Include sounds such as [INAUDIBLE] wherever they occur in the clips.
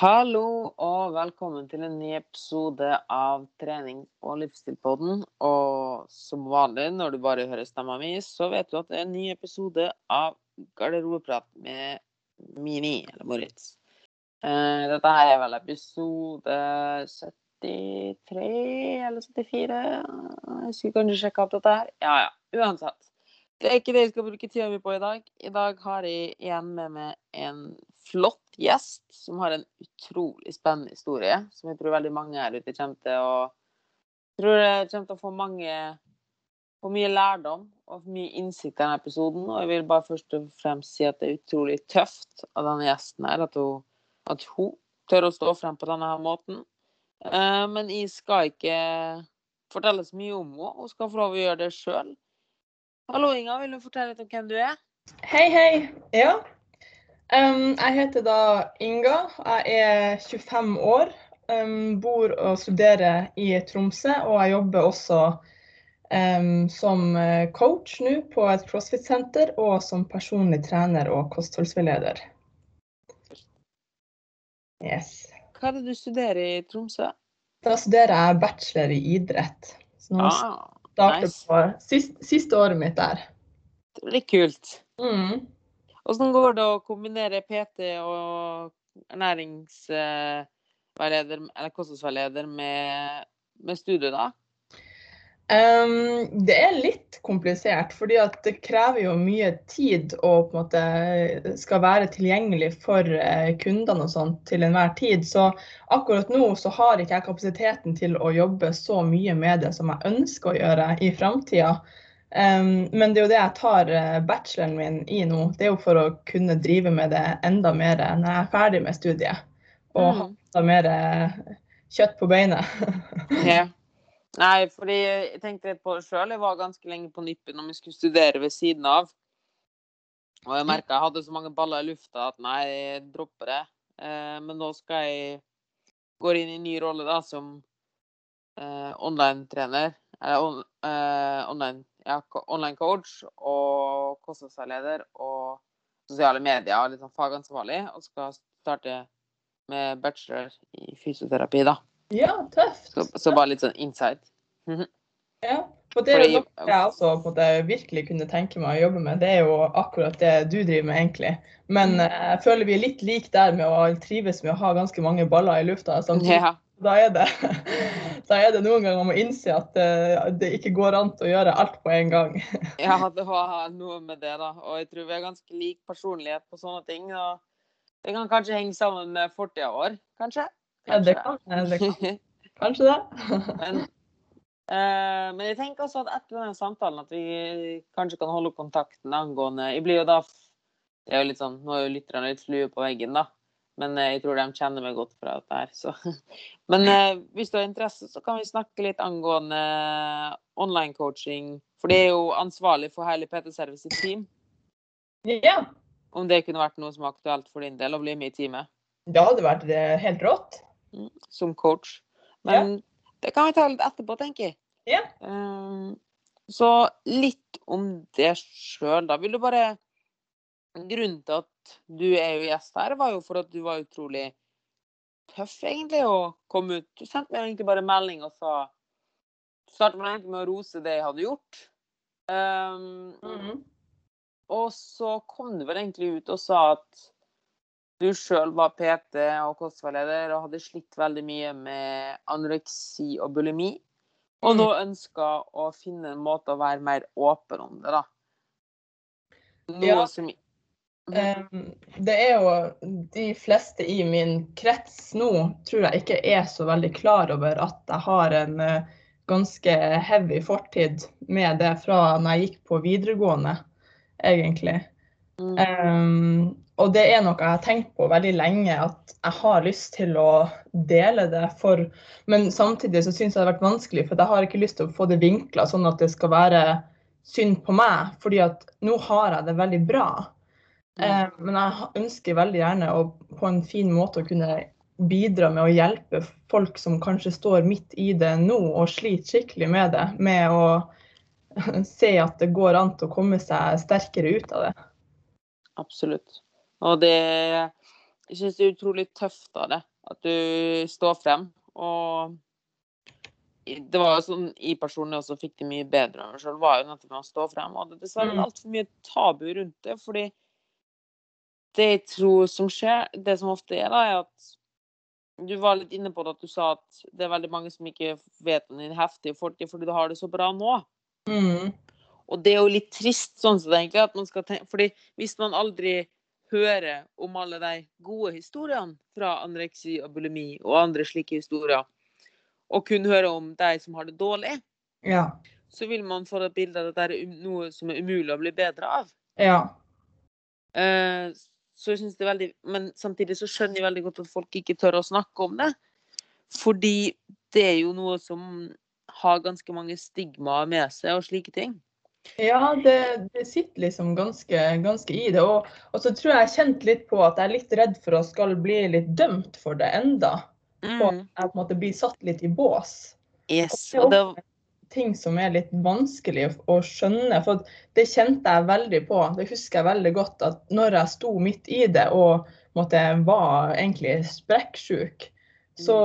Hallo og velkommen til en ny episode av Trening og livsstilpodden. Og som vanlig når du bare hører stemma mi, så vet du at det er en ny episode av Garderobeprat med Mini, eller Moritz. Eh, dette her er vel episode 73 eller 74? Jeg skulle kanskje sjekke opp dette her. Ja ja, uansett. Det er ikke det jeg skal bruke tida mi på i dag. I dag har jeg igjen med meg en flott gjest som har en utrolig spennende historie, som jeg tror veldig mange her ute kommer til å tror jeg kommer til å få mange få mye lærdom og mye innsikt i denne episoden. Og jeg vil bare først og fremst si at det er utrolig tøft av denne gjesten her at hun, at hun tør å stå frem på denne her måten. Eh, men jeg skal ikke fortelle så mye om henne. Hun skal få lov å gjøre det sjøl. Hallo, Inga. Vil du fortelle litt om hvem du er? Hei, hei. Ja. Um, jeg heter da Inga. Jeg er 25 år. Um, bor og studerer i Tromsø, og jeg jobber også um, som eh, coach nå på et crossfit-senter, og som personlig trener og kostholdsveileder. Yes. Hva er det du studerer i Tromsø? Da studerer jeg bachelor i idrett. Så nå Ah, starter nice. på siste, siste året mitt der. det blir kult. Mm. Hvordan går det å kombinere PT og ernæringsveileder, eller kostholdsveileder med, med studiet, da? Ehm, det er litt komplisert, fordi det krever jo mye tid å på en måte skal være tilgjengelig for eh, kundene og sånt til enhver tid. Så akkurat nå så har ikke jeg kapasiteten til å jobbe så mye med det som jeg ønsker å gjøre i framtida. Um, men det er jo det jeg tar eh, bacheloren min i nå. Det er jo for å kunne drive med det enda mer når jeg er ferdig med studiet. Og ha Mm. enda mer eh, kjøtt på beinet. [LAUGHS] Ja. Nei, fordi jeg tenkte rett på det sjøl. Jeg var ganske lenge på nippet når vi skulle studere ved siden av. Og jeg merka jeg hadde så mange baller i lufta at nei, jeg dropper det. Eh, men nå skal jeg gå inn i en ny rolle da som eh, online-trener. Eller on, eh, online, ja, online coach og kostholdsveileder og sosiale medier litt sånn fagansvarlig. Og skal starte med bachelor i fysioterapi, da. Ja, tøft. Så, så bare litt sånn insight. Ja, for det er jo noe jeg også måte virkelig kunne tenke meg å jobbe med. Det er jo akkurat det du driver med, egentlig. Men Mm. eh, jeg føler vi er litt like der med å trives med å ha ganske mange baller i lufta samtidig. Ja. Da er det, [LAUGHS] da er det noen ganger man må innse at det, det ikke går an å gjøre alt på en gang. [LAUGHS] ja, det var noe med det, da. Og jeg tror vi har ganske lik personlighet på sånne ting. Og det kan kanskje henge sammen med fortida vår, kanskje? Ja, det kan, det kan. [LAUGHS] Kanskje det. men, uh, men jeg tenker også at etter denne samtalen at vi kanskje kan holde kontakten angående Jeg blir jo da det er jo litt sånn, Nå er jo lytterne litt flue på veggen, da. Men uh, jeg tror de kjenner meg godt fra dette her, så [LAUGHS] Men uh, hvis du har interesse, så kan vi snakke litt angående online coaching. For det er jo ansvarlig for hele PT Service sitt team. Ja, Om det kunne vært noe som er aktuelt for din del å bli med i teamet det hadde vært helt rått. Mm, som coach. Men det kan vi ta litt etterpå, tenker jeg. Ja. Um, så litt om det sjøl, da. Vil du bare Grunnen til at du er jo gjest her, var jo for at du var utrolig tøff, egentlig, å komme ut. Du sendte meg egentlig bare melding og sa Startet vel egentlig med å rose det jeg hadde gjort. Um, Mhm. og så kom du vel egentlig ut og sa at du sjøl var PT og kostveileder og hadde slitt veldig mye med anoreksi og bulimi. Og nå [CLEARS THROAT] ønska å finne en måte å være mer åpen om det, da. Noe Ja. som Um, det er jo de fleste i min krets nå tror jeg ikke er så veldig klar over at jeg har en eh, ganske heavy fortid med det fra når jeg gikk på videregående, egentlig. Mm. Um, og det er noe jeg har tenkt på veldig lenge, at jeg har lyst til å dele det for Men samtidig så syns jeg det har vært vanskelig, for jeg har ikke lyst til å få det vinkla sånn at det skal være synd på meg, fordi at nå har jeg det veldig bra. Eh, men jeg ønsker veldig gjerne å på en fin måte å kunne bidra med å hjelpe folk som kanskje står midt i det nå og sliter skikkelig med det, med å [LAUGHS] se at det går an til å komme seg sterkere ut av det. Absolutt. Og det Jeg syns det er utrolig tøft av det. At du står frem. Og det var jo sånn i personlig også fikk det mye bedre av meg sjøl, var jo nettopp med å stå frem. Og det er dessverre Mm. altfor mye tabu rundt det, fordi det jeg tror som skjer, det som ofte er, da, er at du var litt inne på det at du sa at det er veldig mange som ikke vet om din heftige fortid fordi du har det så bra nå. Mm. Og det er jo litt trist sånn som det egentlig, at man skal tenke Fordi hvis man aldri hører om alle de gode historiene fra anoreksi og bulimi og andre slike historier, og kun høre om de som har det dårlig, Ja. så vil man få et bilde av at det er um- noe som er umulig å bli bedre av. Ja. Eh, Så jeg synes det er veldig Men samtidig så skjønner jeg veldig godt at folk ikke tør å snakke om det. Fordi det er jo noe som har ganske mange stigmaer med seg og slike ting. Ja, det, det sitter liksom ganske, ganske i det. Og, og så tror jeg jeg kjente litt på at jeg er litt redd for å skal bli litt dømt for det enda. Og at Mm. jeg på en måte blir satt litt i bås. Yes. Det Og det, er ting som er litt vanskelig å, å skjønne. For det kjente jeg veldig på. Det husker jeg veldig godt at når jeg sto midt i det og måtte, var egentlig sprekksjuk, så,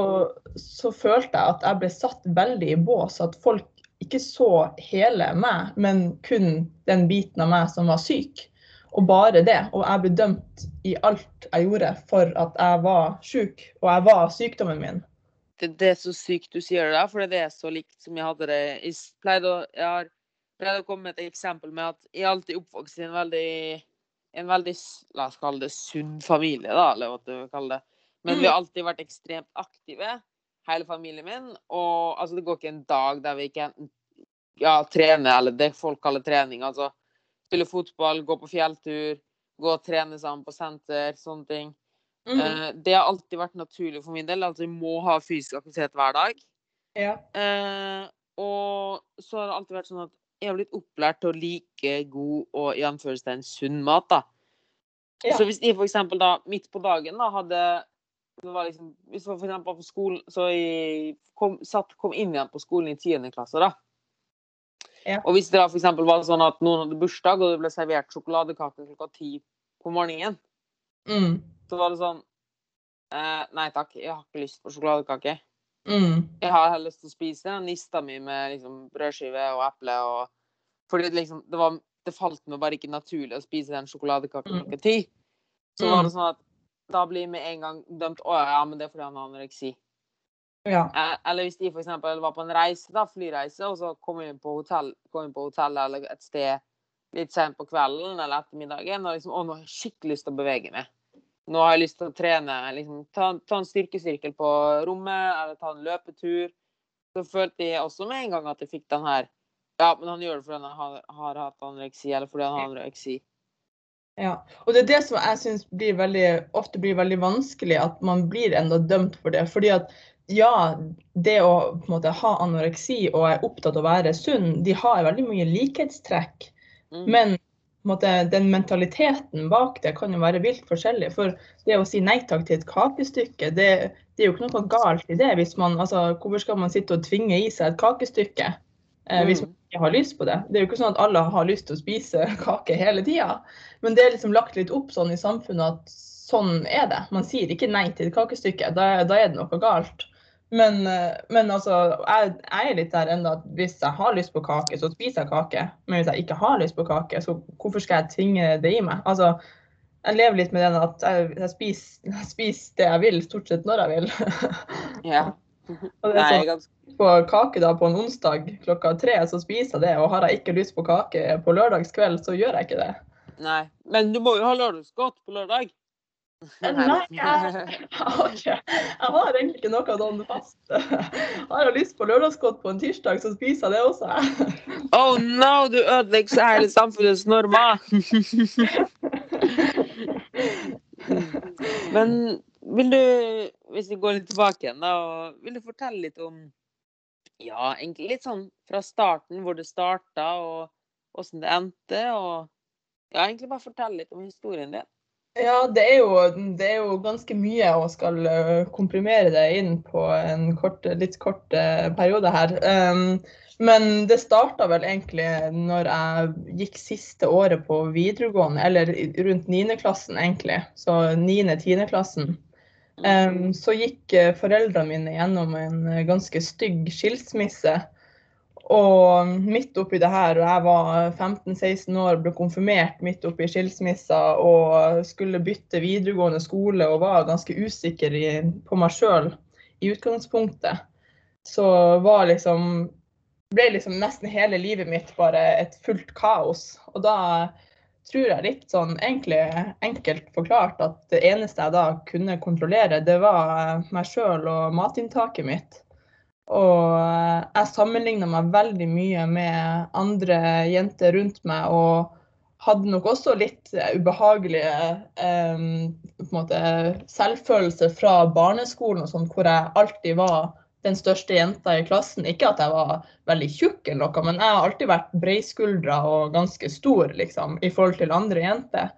så følte jeg at jeg ble satt veldig i bås. At folk ikke så hele meg, men kun den biten av meg som var syk. Og bare det. Og jeg ble dømt i alt jeg gjorde for at jeg var syk, og jeg var sykdommen min. det, det er så sykt du sier det for det er så likt som jeg hadde det. Jeg pleide å, jeg har pleid å komme med et eksempel med at jeg alltid oppvokst i en veldig, en veldig la oss kalle det sunn familie, da, eller hva du vil kalle det. Men vi har alltid vært ekstremt aktive, hele familien min. Og altså, det går ikke en dag der vi ikke enten ja, trene, eller det folk kaller trening. Altså spille fotball, gå på fjelltur, gå og trene sammen på senter, sånne ting. Mm. Eh, det har alltid vært naturlig for min del. Altså, vi må ha fysisk aktivitet hver dag. Ja. Eh, og så har det alltid vært sånn at jeg har blitt opplært til å like god og i anførselstegn sunn mat. da. Ja. Så hvis de for eksempel da midt på dagen da hadde det var liksom, Hvis var for eksempel på skolen Så jeg kom, satt, kom inn igjen på skolen i 10. klasse, da. Ja. Og hvis det da eksempel var sånn at noen hadde bursdag, og det ble servert sjokoladekake klokka ti på morgenen, Mm. så var det sånn eh, Nei takk, jeg har ikke lyst på sjokoladekake. Mm. Jeg har heller lyst til å spise nista mi med liksom, brødskive og eple. Og, fordi det liksom, det, var, det falt meg bare ikke naturlig å spise den sjokoladekaken Mm. klokka ti. Så Mm. var det sånn at da blir med en gang dømt Å ja, men det er fordi han har anoreksi. Ja. Eh, Eller hvis de eksempel var på en reise, da, flyreise, og så kom inn på hotell, kom inn på hotellet eller et sted litt sent på kvelden eller ettermiddagen, og liksom Å, nå har jeg skikkelig lyst til å bevege meg. Nå har jeg lyst til å trene. liksom Ta, ta en styrkesirkel på rommet, eller ta en løpetur. Så følte jeg også med en gang at jeg fikk den her Ja, men han gjør det fordi han har, har hatt anoreksi, eller fordi han har anoreksi. Ja, og det er det som jeg syns ofte blir veldig vanskelig, at man blir enda dømt for det. Fordi at ja, det å på en måte, ha anoreksi og er opptatt av å være sunn, de har veldig mye likhetstrekk. Mm. Men måte, den mentaliteten bak det kan jo være vilt forskjellig. For det å si nei takk til et kakestykke, det, det er jo ikke noe galt i det. Hvis man, altså, hvorfor skal man sitte og tvinge i seg et kakestykke eh, hvis Mm. man ikke har lyst på det? Det er jo ikke sånn at alle har lyst til å spise [LAUGHS] kake hele tida. Men det er liksom lagt litt opp sånn i samfunnet at sånn er det. Man sier ikke nei til et kakestykke. Da, da er det noe galt. Men, eh, men altså, jeg, jeg er litt der ennå at hvis jeg har lyst på kake, så spiser jeg kake. Men hvis jeg ikke har lyst på kake, så hvorfor skal jeg tvinge det i meg? Altså, jeg lever litt med den at jeg, jeg, spiser, jeg spiser det jeg vil, stort sett når jeg vil. [LAUGHS] Ja. Og det er sånn, på kake da på en onsdag klokka tre, så spiser jeg det. Og har jeg ikke lyst på kake på lørdagskveld, så gjør jeg ikke det. Nei. Men du må jo ha lørdagsgodt på lørdag. Nei, jeg, jeg, har ikke, [LAUGHS] jeg har egentlig ikke noe sånn fast. [LAUGHS] Har jeg lyst på lørdagsgodt på en tirsdag, så spiser jeg det også. [LAUGHS] Oh no, du ødelegger så hele samfunnets normer. Men vil du, hvis vi går litt tilbake igjen, da, vil du fortelle litt om Ja, egentlig litt sånn fra starten, hvor det starta, og åssen det endte, og Ja, egentlig bare fortelle litt om historien din. Ja, det er, jo, det er jo ganske mye å skal øh, komprimere det inn på en kort, litt kort øh, periode her. Um, men det starta vel egentlig når jeg gikk siste året på videregående, eller rundt 9. klassen egentlig. Så 9.-10. klassen. Um, så gikk eh, foreldrene mine gjennom en eh, ganske stygg skilsmisse. Og midt oppi det her, og jeg var 15-16 år, ble konfirmert midt oppi skilsmissa og skulle bytte videregående skole og var ganske usikker i, på meg sjøl i utgangspunktet, så var liksom ble liksom nesten hele livet mitt bare et fullt kaos. Og da tror jeg litt sånn egentlig enkelt forklart at det eneste jeg da kunne kontrollere, det var meg sjøl og matinntaket mitt. Og jeg sammenligna meg veldig mye med andre jenter rundt meg og hadde nok også litt ubehagelige eh, selvfølelse fra barneskolen og sånn, hvor jeg alltid var den største jenta i klassen. Ikke at jeg var veldig tjukk, eller noe, men jeg har alltid vært breiskuldra og ganske stor liksom, i forhold til andre jenter.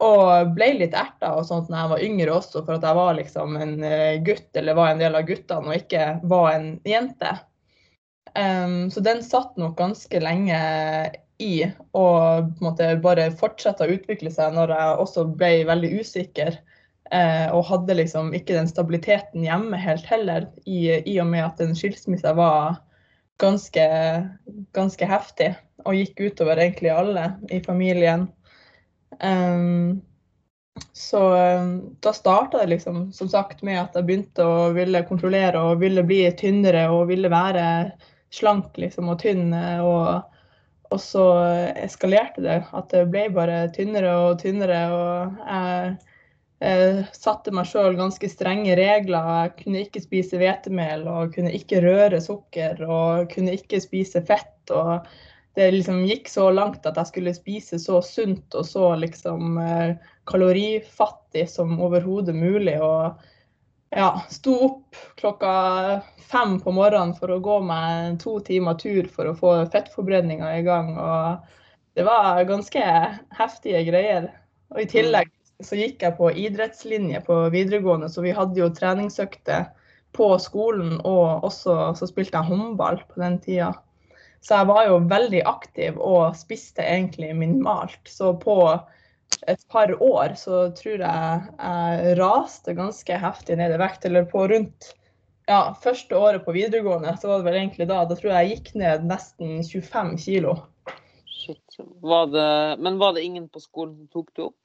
Og ble litt erta og sånt når jeg var yngre også, for at jeg var liksom en eh, gutt eller var en del av guttene og ikke var en jente. Um, så den satt nok ganske lenge i og på bare fortsette å utvikle seg når jeg også ble veldig usikker. Uh, og hadde liksom ikke den stabiliteten hjemme helt heller, i, i og med at den skilsmissa var ganske, ganske heftig og gikk utover egentlig alle i familien. Um, så um, da starta det liksom som sagt med at jeg begynte å ville kontrollere og ville bli tynnere og ville være slank liksom og tynn. Og, og så eskalerte det. At det ble bare tynnere og tynnere. og jeg jeg satte meg sjøl ganske strenge regler. Jeg kunne ikke spise hvetemel og kunne ikke røre sukker og kunne ikke spise fett. og Det liksom gikk så langt at jeg skulle spise så sunt og så liksom eh, kalorifattig som overhodet mulig. og ja, sto opp klokka fem på morgenen for å gå meg to timer tur for å få fettforbrenninga i gang. og Det var ganske heftige greier. Og i tillegg så gikk jeg på idrettslinje på videregående, så vi hadde jo treningsøkter på skolen, og også så spilte jeg håndball på den tida. Så jeg var jo veldig aktiv og spiste egentlig minimalt. Så på et par år så tror jeg jeg raste ganske heftig ned i vekt. Eller på rundt ja, første året på videregående, så var det vel egentlig da. Da tror jeg jeg gikk ned nesten 25 kilo. Shit. Var det, men var det ingen på skolen som tok det opp?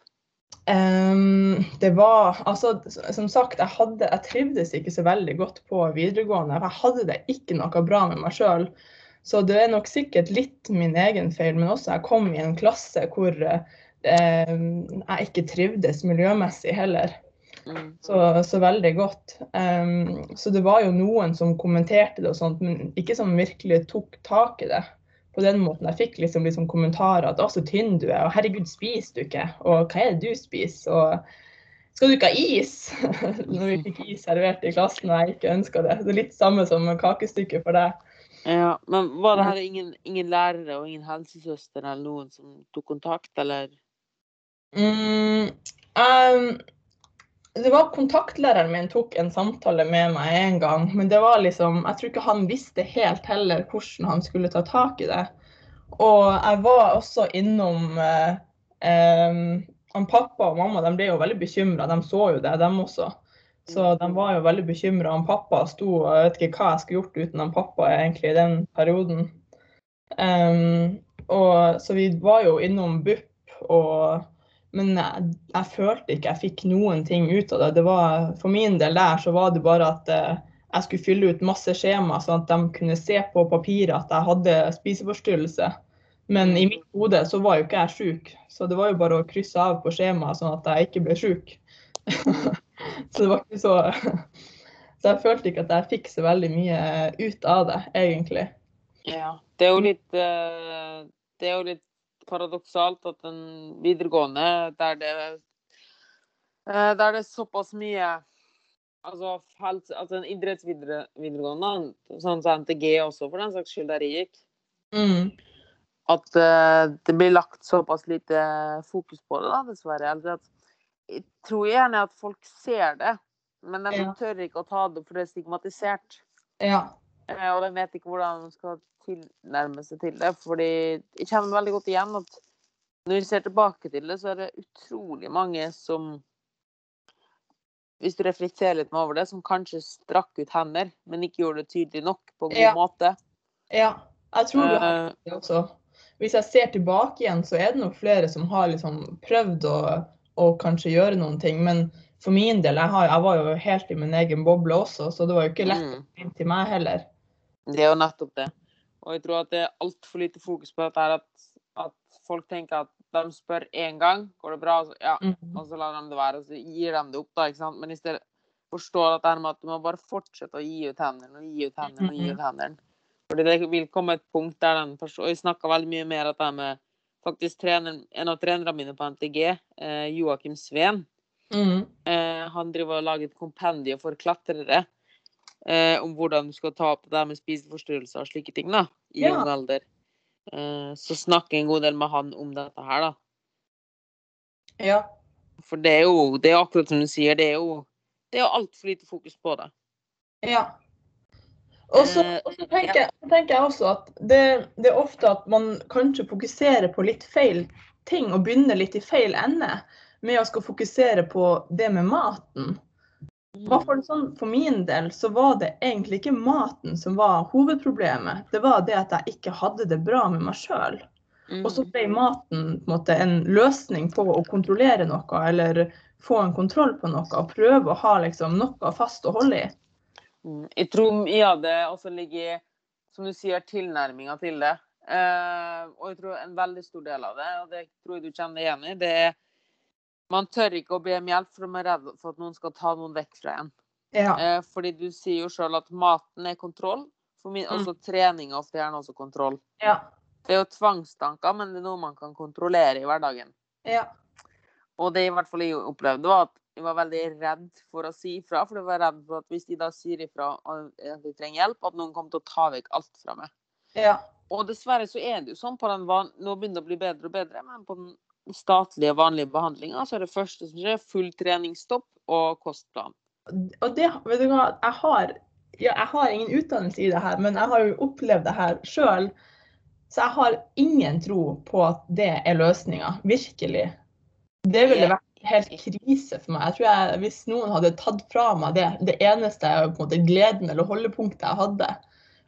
Um, det var Altså, som sagt, jeg, hadde, jeg trivdes ikke så veldig godt på videregående. Jeg hadde det ikke noe bra med meg sjøl. Så det er nok sikkert litt min egen feil, men også jeg kom i en klasse hvor eh, jeg ikke trivdes miljømessig heller. Mm. Så, så, veldig godt. Um, så det var jo noen som kommenterte det og sånt, men ikke som virkelig tok tak i det på den måten. Jeg fikk liksom, liksom kommentarer at 'å, så tynn du er', og 'herregud, spiser du ikke', og 'hva er det du spiser', og 'skal du ikke ha is'? [LAUGHS] Når vi fikk is servert i klassen og jeg ikke ønska det. Det er litt samme som kakestykket for deg. Ja, Men var det her ingen, ingen lærere og ingen helsesøster eller noen som tok kontakt, eller? Mm, um, det var Kontaktlæreren min tok en samtale med meg en gang, men det var liksom Jeg tror ikke han visste helt heller hvordan han skulle ta tak i det. Og jeg var også innom eh, han Pappa og mamma de ble jo veldig bekymra, de så jo det, dem også. Så de var jo veldig bekymra. Pappa sto og jeg vet ikke hva jeg skulle gjort uten han pappa egentlig i den perioden. Um, og, så vi var jo innom BUP og men jeg, jeg, følte ikke jeg fikk noen ting ut av det. det var, for min del der så var det bare at uh, jeg skulle fylle ut masse skjema, sånn at de kunne se på papiret at jeg hadde spiseforstyrrelse. Men i mitt hode så var jo ikke jeg sjuk, så det var jo bare å krysse av på skjemaet sånn at jeg ikke ble sjuk. [LAUGHS] så det var ikke så Så jeg følte ikke at jeg fikk så veldig mye ut av det, egentlig. Ja, det er jo litt eh, Det er jo litt paradoksalt at en videregående der det, eh, der det er såpass mye Altså, altså en idrettsvideregående, sånn som NTG også, for den saks skyld, der jeg gikk. Mm. At uh, det blir lagt såpass lite fokus på det, da, dessverre. At, jeg tror gjerne at folk ser det, men de ja. tør ikke å ta det, for det er stigmatisert. Ja. Uh, og de vet ikke hvordan de skal tilnærme seg til det. fordi jeg kjenner veldig godt igjen at når vi ser tilbake til det, så er det utrolig mange som hvis du reflekterer litt over det, som kanskje strakk ut hender, men ikke gjorde det tydelig nok på en god Ja. måte. Ja, jeg tror du har Eh, det også. Hvis jeg ser tilbake igjen, så er det nok flere som har liksom prøvd å, å kanskje gjøre noen ting. Men for min del, jeg, har, jeg var jo helt i min egen boble også, så det var jo ikke lett mm. inn til meg heller. Det er jo nettopp det. Og jeg tror at det er altfor lite fokus på dette her, at, at folk tenker at de spør én gang, går det bra? Og så, ja, mm. og så lar de det være, og så gir de det opp, da. ikke sant? Men i stedet forstår at det her med at du må bare fortsette å gi ut hendene og gi ut hendene og gi ut hendene. Fordi det vil komme et punkt der den forstår Og jeg snakka veldig mye mer at det med faktisk trener, en av trenerne mine på NTG, eh, Joakim Sveen, mm. eh, han driver og lager et kompendium for klatrere. Eh, om hvordan du skal ta opp det med spiseforstyrrelser og slike ting da, i Ja. ung alder. Eh, så snakker jeg en god del med han om dette her, da. Ja. For det er jo det er akkurat som du sier, det er jo det er jo altfor lite fokus på det. Ja. Og så Eh, og så tenker, tenker jeg også at det, det er ofte at man kanskje fokuserer på litt feil ting og begynner litt i feil ende med å skal fokusere på det med maten. For, sånn For min del så var det egentlig ikke maten som var hovedproblemet. Det var det at jeg ikke hadde det bra med meg sjøl. Mm. Og så ble maten på en, måte, en løsning på å kontrollere noe, eller få en kontroll på noe. Og prøve å ha liksom, noe fast å holde i. Mm. Jeg tror mye av det også ligger i, som du sier, tilnærminga til det. Uh, og jeg tror en veldig stor del av det, og det tror jeg du kjenner deg igjen i, det er man tør ikke å be om hjelp, for de er redd for at noen skal ta noen vekk fra en. Ja. Uh, fordi du sier jo sjøl at maten er kontroll. For min, Mm. også trening er ofte gjerne også kontroll. Ja. Det er jo tvangstanker, men det er noe man kan kontrollere i hverdagen. ja. Og det i hvert fall jeg opplevde, var at var veldig redd for å si ifra. For jeg var redd for at hvis de da sier ifra at de trenger hjelp, at noen kommer til å ta vekk alt fra meg. ja. Og dessverre så er det jo sånn på den van Nå begynner det å bli bedre og bedre, men på den statlige, vanlige behandlinga så er det første som skjer, full treningsstopp og kostplan. Og det, vet du hva, jeg har, ja, jeg har ingen utdannelse i det her, men jeg har jo opplevd det her sjøl. Så jeg har ingen tro på at det er løsninga. Virkelig. Det ville vært helt krise for meg. Jeg tror jeg, Hvis noen hadde tatt fra meg det, det eneste på en måte, gleden eller holdepunktet jeg hadde,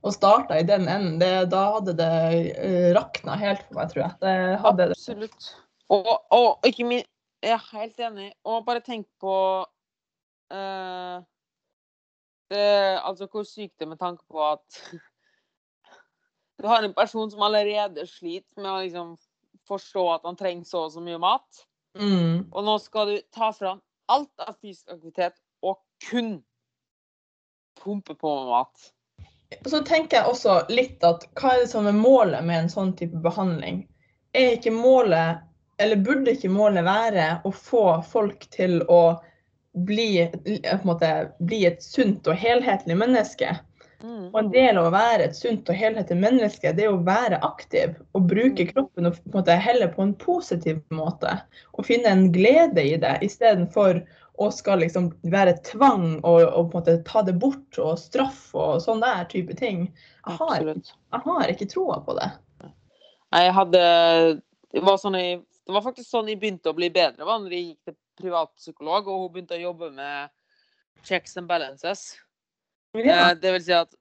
og starta i den enden, det, da hadde det uh, rakna helt for meg, tror jeg. Det hadde det. Absolutt. Og, og ikke min, Jeg er helt enig. Og bare tenk på uh, det, Altså hvor sykt det er med tanke på at [LAUGHS] du har en person som allerede sliter med å liksom forstå at han trenger så og så mye mat. Mm. Og nå skal du ta fram alt av fysisk aktivitet og kun pumpe på med mat. Så tenker jeg også litt at hva er det som er målet med en sånn type behandling? Er ikke målet, eller burde ikke målet være å få folk til å bli, på en måte, bli et sunt og helhetlig menneske? Mm. Og en del av å være et sunt og helhetlig menneske, det er å være aktiv og bruke kroppen og på en måte, heller på en positiv måte. Og finne en glede i det, istedenfor å skal liksom være tvang og, og på en måte ta det bort og straff og sånn der type ting. Jeg har, jeg har ikke troa på det. Jeg hadde det var, sånn jeg, det var faktisk sånn jeg begynte å bli bedre, var når jeg gikk til privatpsykolog, og hun begynte å jobbe med checks and balances. Ja. Eh, det vil si at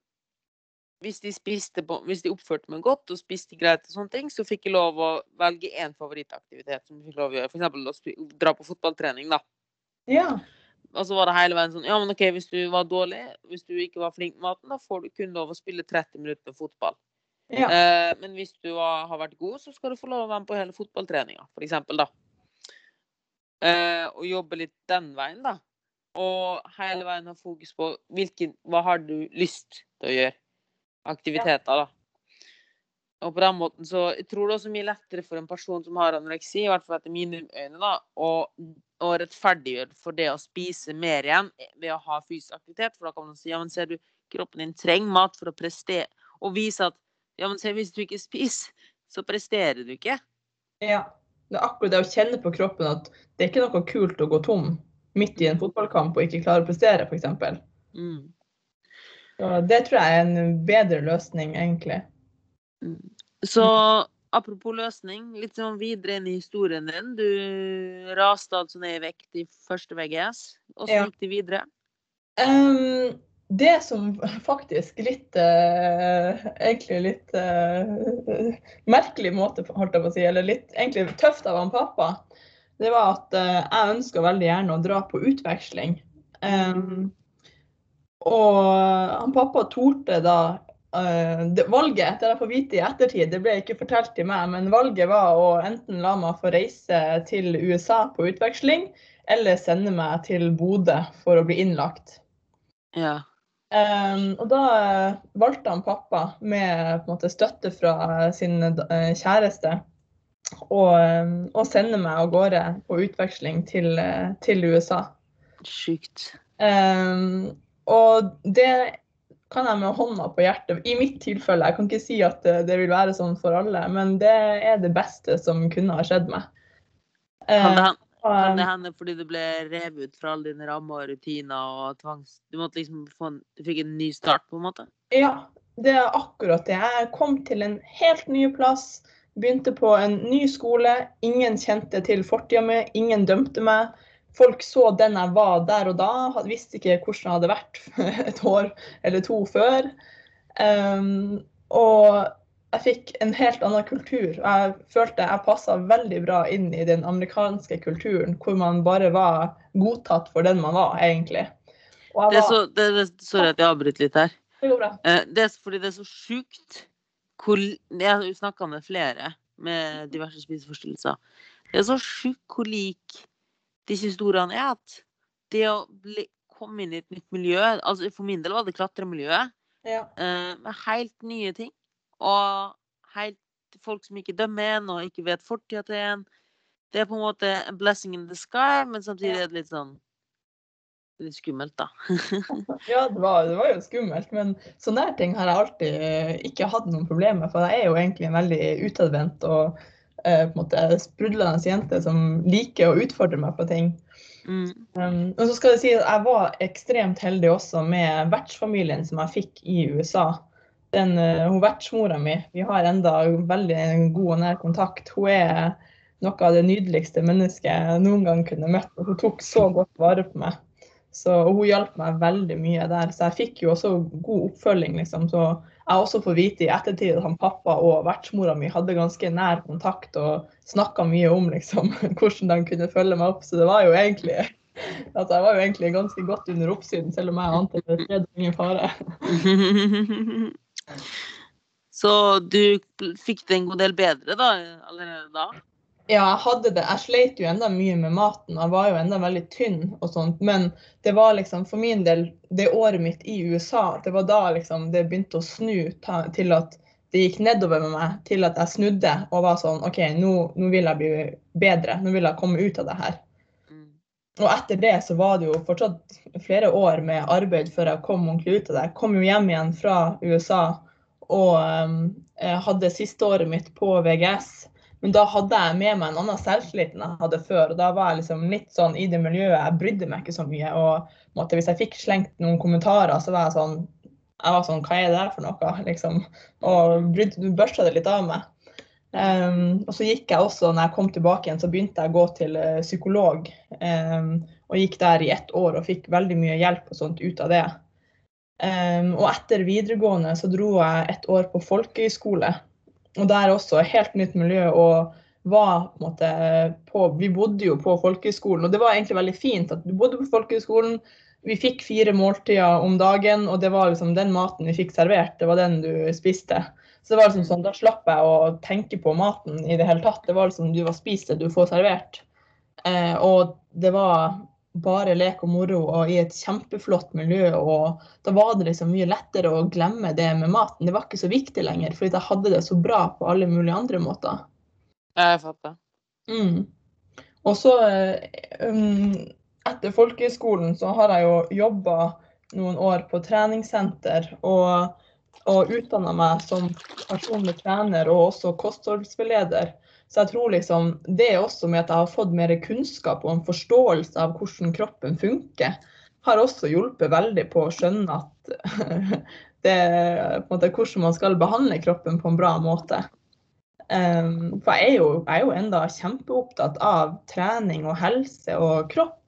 hvis de, spiste på, hvis de oppførte meg godt og spiste greit, og sånne ting, så fikk jeg lov å velge én favorittaktivitet. som jeg fikk lov å gjøre. F.eks. å dra på fotballtrening. da. ja. Og så var det hele veien sånn Ja, men OK, hvis du var dårlig, hvis du ikke var flink med maten, da får du kun lov å spille 30 minutter med fotball. ja. Eh, men hvis du har, har vært god, så skal du få lov å være med på hele fotballtreninga, f.eks. da. Eh, og jobbe litt den veien, da. Og hele veien ha fokus på hvilken, hva har du lyst til å gjøre. Aktiviteter, da. Og på den måten så jeg tror det er også mye lettere for en person som har anoreksi, i hvert fall etter mine øyne, da, å, å rettferdiggjøre for det å spise mer igjen ved å ha fysisk aktivitet. For da kan man si ja, men ser du, kroppen din trenger mat for å prestere, og vise at ja, men se, hvis du ikke spiser, så presterer du ikke. ja. Det er akkurat det å kjenne på kroppen at det er ikke noe kult å gå tom midt i en fotballkamp og ikke klare å prestere, f.eks. Mm. Det tror jeg er en bedre løsning, egentlig. Mm. Så apropos løsning, litt sånn videre inn i historien din. Du raste altså ned i vekt i første VGS. så Ja. gikk det videre. Um, det som faktisk litt uh, Egentlig litt uh, merkelig måte, holdt jeg på å si, eller litt egentlig tøft av han pappa, det var at eh, jeg ønska veldig gjerne å dra på utveksling. Um, og han pappa torde da uh, det, Valget, det jeg får vite i ettertid, det ble ikke fortalt til meg, men valget var å enten la meg få reise til USA på utveksling, eller sende meg til Bodø for å bli innlagt. Ja. Um, og da eh, valgte han pappa, med måte, støtte fra sin uh, kjæreste, og å sende meg av gårde på utveksling til, eh, til USA. Sjukt. Um, og det kan jeg med hånda på hjertet I mitt tilfelle, jeg kan ikke si at det, det vil være sånn for alle, men det er det beste som kunne ha skjedd meg. Kan det, Um, kan det hende fordi det ble revet ut fra alle dine rammer og rutiner og tvangs... Du liksom få en Du fikk en ny start, på en måte? Ja, det er akkurat det. Jeg kom til en helt ny plass. Begynte på en ny skole. Ingen kjente til fortida mi, ingen dømte meg. Folk så den jeg var der og da, visste ikke hvordan jeg hadde vært [LAUGHS] et år eller to før. Um, og jeg fikk en helt annen kultur. Jeg følte jeg passa veldig bra inn i den amerikanske kulturen, hvor man bare var godtatt for den man var, egentlig. Og Det er så, det, det, sorry at jeg avbryter litt her. det går bra. Eh, Det er fordi det er så sjukt Jeg har snakka med flere med diverse spiseforstyrrelser. Det er så sjukt hvor lik disse historiene er. At det å bli, komme inn i et nytt miljø altså For min del var det klatremiljøet. Ja. Uh, med helt nye ting. Og helt folk som ikke dømmer en, og ikke vet fortida til en. Det er på en måte en blessing in the sky, men samtidig er det litt sånn Litt skummelt, da. [LAUGHS] Ja, det var, det var jo skummelt, men sånne her ting har jeg alltid eh, ikke hatt noen problemer med. For jeg er jo egentlig en veldig utadvendt og eh, på en måte sprudlende jente som liker å utfordre meg på ting. Mm. Um, og så skal jeg si at jeg var ekstremt heldig også med vertsfamilien som jeg fikk i USA. Den, eh, hun Vertsmora mi, vi har enda veldig god og nær kontakt. Hun er noe av det nydeligste mennesket jeg noen gang kunne møtt. og Hun tok så godt vare på meg. Så, hun hjalp meg veldig mye der. Så jeg fikk jo også god oppfølging. liksom. Så jeg også får vite i ettertid at han pappa og vertsmora mi hadde ganske nær kontakt og snakka mye om liksom, [LAUGHS] hvordan de kunne følge meg opp. Så det var jo egentlig altså, jeg var jo egentlig ganske godt under oppsyn, selv om jeg ante det og ingen fare. [LAUGHS] Så du fikk det en god del bedre da, allerede da? Ja, jeg hadde det. Jeg sleit jo enda mye med maten. Jeg var jo enda veldig tynn og sånt. Men det var liksom for min del det året mitt i USA, det var da liksom det begynte å snu ta, til at det gikk nedover med meg, til at jeg snudde og var sånn OK, nå, nå vil jeg bli bedre. Nå vil jeg komme ut av det her. Mm. Og etter det så var det jo fortsatt flere år med arbeid før jeg kom ordentlig ut av det. Jeg kom jo hjem igjen fra USA og um, hadde siste året mitt på VGS. Men da hadde jeg med meg en annen selvtillit enn jeg hadde før. og Da var jeg liksom litt sånn i det miljøet. Jeg brydde meg ikke så mye. og måtte, Hvis jeg fikk slengt noen kommentarer, så var jeg sånn jeg var sånn, Hva er det for noe? [LAUGHS] liksom, Og brydde, børsta det litt av meg. Um, og så gikk jeg også, når jeg kom tilbake igjen, så begynte jeg å gå til uh, psykolog. Um, og gikk der i ett år og fikk veldig mye hjelp og sånt ut av det. Um, og etter videregående så dro jeg et år på folkehøyskole. Og der også helt nytt miljø. og var på på, Vi bodde jo på folkehøyskolen, og det var egentlig veldig fint at du bodde på folkehøyskolen. Vi fikk fire måltider om dagen, og det var liksom den maten vi fikk servert, det var den du spiste. Så det var liksom sånn, Da slapp jeg å tenke på maten i det hele tatt. Det var liksom du var spist det du får servert. Eh, og det var bare lek og moro og i et kjempeflott miljø. Og da var det liksom mye lettere å glemme det med maten. Det var ikke så viktig lenger, fordi jeg hadde det så bra på alle mulige andre måter. Jeg fatter. Mm. Og så eh, um, etter folkehøyskolen så har jeg jo jobba noen år på treningssenter og, og utdanna meg som personlig trener og også kostholdsveileder. Så jeg tror liksom det er også med at jeg har fått mer kunnskap og en forståelse av hvordan kroppen funker, har også hjulpet veldig på å skjønne at [LAUGHS] det, måte, hvordan man skal behandle kroppen på en bra måte. Um, for jeg er, jo, jeg er jo enda kjempeopptatt av trening og helse og kropp.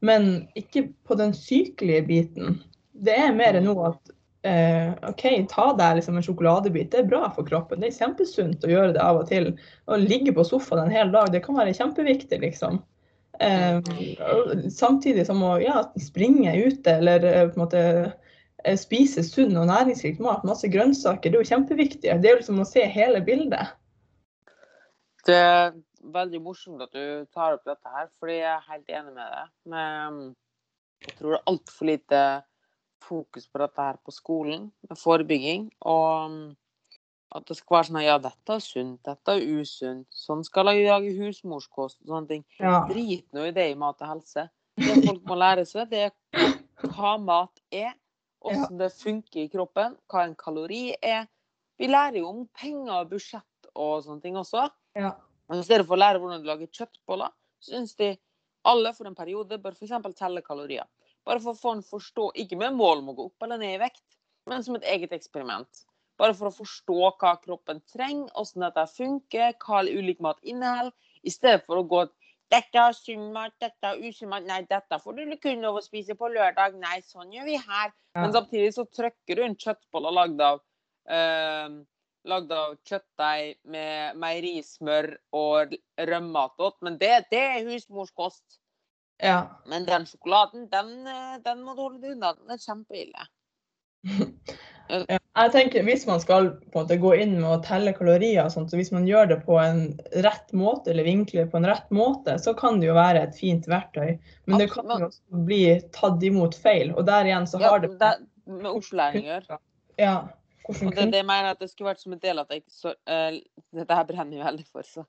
men ikke på den sykelige biten. Det er mer nå at eh, OK, ta deg liksom en sjokoladebit. Det er bra for kroppen. Det er kjempesunt å gjøre det av og til. Å ligge på sofaen en hel dag, det kan være kjempeviktig, liksom. Eh, samtidig som å ja, springe ute eller eh, på en måte eh, spise sunn og næringsrik mat, masse grønnsaker, det er jo kjempeviktig. Det er jo liksom å se hele bildet. Det er veldig morsomt at du tar opp dette her, fordi jeg er helt enig med deg. Men jeg tror det er altfor lite fokus på dette her på skolen, med forebygging. Og at det skal være sånn at ja, dette er sunt, dette er usunt. Sånn skal jeg lage husmorskost og sånne ting. Ja. Drit nå i det i mat og helse. Det folk må lære seg, det er hva mat er, hvordan det funker i kroppen, hva en kalori er. Vi lærer jo om penger og budsjett og sånne ting også. Ja. I stedet for å lære hvordan du lager kjøttboller, syns de alle for en periode bør f.eks. telle kalorier. Bare for å få en forstå, ikke med mål om å gå opp eller ned i vekt, men som et eget eksperiment. Bare for å forstå hva kroppen trenger, hvordan dette funker, hva ulik mat inneholder, i stedet for å gå dette er sunn mat, dette er usunn mat, nei, dette får du kun lov å spise på lørdag, nei, sånn gjør vi her. Ja. Men samtidig så trykker du en kjøttbolle lagd av eh, lagd av kjøttdeig med meierismør og rømmeattåt. Men det, det er husmorskost. Ja. Men den sjokoladen, den, eh, den må du holde deg unna. Den er kjempeille. [LAUGHS] Ja, jeg tenker Hvis man skal på en måte gå inn med å telle kalorier, og sånt, så hvis man gjør det på en rett måte, eller vinkler på en rett måte, så kan det jo være et fint verktøy. Men det kan jo også bli tatt imot feil. Og der igjen så har det det med opplæring å gjøre. Ja, Og det, det mener at det skulle vært som en del av at jeg ikke så, uh, Dette her brenner jo veldig for, så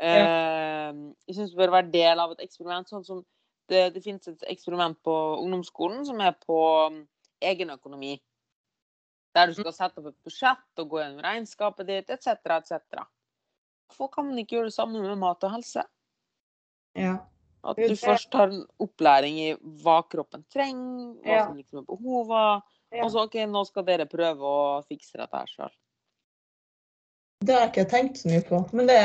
eh, Jeg syns det bør være del av et eksperiment. Sånn som det, det finnes et eksperiment på ungdomsskolen som er på um, egenøkonomi. Der du skal sette opp et budsjett og gå gjennom regnskapet ditt, etc., etc. Hvorfor kan man ikke gjøre det samme med mat og helse? ja. At du først har en opplæring i hva kroppen trenger, hva som liksom er behovet. Ja. Og så OK, nå skal dere prøve å fikse dette her sjøl. Det har jeg ikke tenkt så mye på, men det,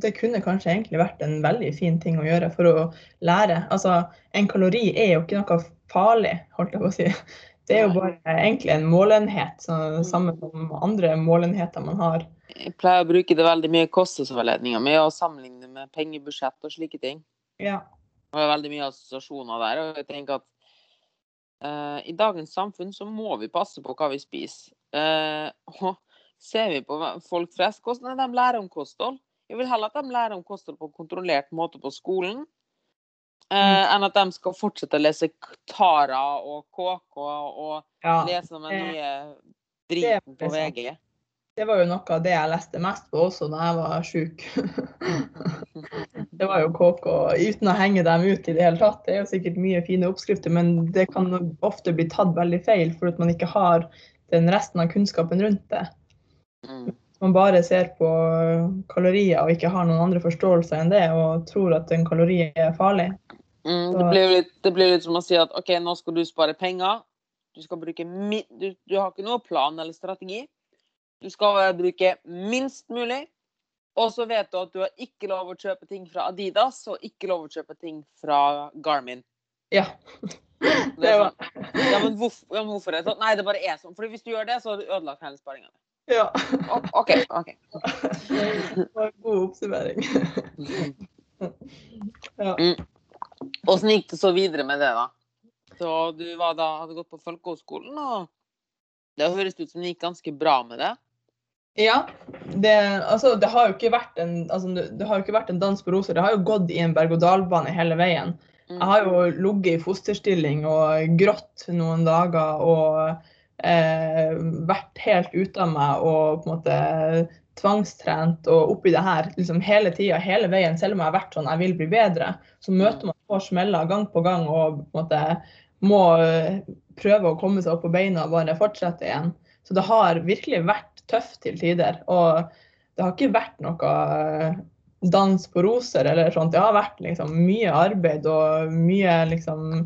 det kunne kanskje egentlig vært en veldig fin ting å gjøre for å lære. Altså, en kalori er jo ikke noe farlig, holdt jeg på å si. Det er jo bare egentlig en målenhet, sammen samme som andre målenheter man har. Jeg pleier å bruke det veldig mye i kostholdsveiledninga mi, og sammenligne med pengebudsjett og slike ting. Ja. Det er veldig mye assosiasjoner der. Og jeg tenker at uh, i dagens samfunn så må vi passe på hva vi spiser. Uh, og ser vi på folk flest, hvordan er de lærer om kosthold? Jeg vil heller at de lærer om kosthold på en kontrollert måte på skolen, eh, enn at de skal fortsette å lese Tara og KK og ja. lese den nye driten på. VG. Det var jo noe av det jeg leste mest på også da jeg var sjuk. [LAUGHS] Det var jo KK, uten å henge dem ut i det hele tatt. Det er jo sikkert mye fine oppskrifter, men det kan ofte bli tatt veldig feil for at man ikke har den resten av kunnskapen rundt det. Mm. Man bare ser på kalorier og ikke har noen andre forståelser enn det, og tror at en kalori er farlig. Mm, det blir litt, det blir litt som å si at OK, nå skal du spare penger. Du, skal bruke du, du har ikke noe plan eller strategi. Du skal bruke minst mulig. Og så vet du at du har ikke lov å kjøpe ting fra Adidas og ikke lov å kjøpe ting fra Garmin. Ja. Det Det er sånn, ja, men hvorfor, ja, men hvorfor er det sånn? Nei, det bare er sånn. For hvis du gjør det, så har du ødelagt hele sparinga di. Ja. OK. ok. Det var en god oppsummering. Ja. Åssen gikk det så videre med det, da? Så du var da, hadde gått på folkehøgskolen, og det høres ut som det gikk ganske bra med det. Ja. Det, altså, det har jo ikke vært en, altså, det, det har jo ikke vært en dans på roser. Det har jo gått i en berg-og-dal-bane hele veien. Mm. Jeg har jo ligget i fosterstilling og grått noen dager og eh, vært helt ute av meg og på en måte tvangstrent og oppi det her liksom hele tida, hele veien. Selv om jeg har vært sånn jeg vil bli bedre, så møter man på smeller gang på gang og på en måte må eh, prøve å komme seg opp på beina og bare fortsette igjen. Så det har virkelig vært tøft til tider. Og det har ikke vært noe eh, dans på roser eller sånt. Det har vært liksom mye arbeid og mye liksom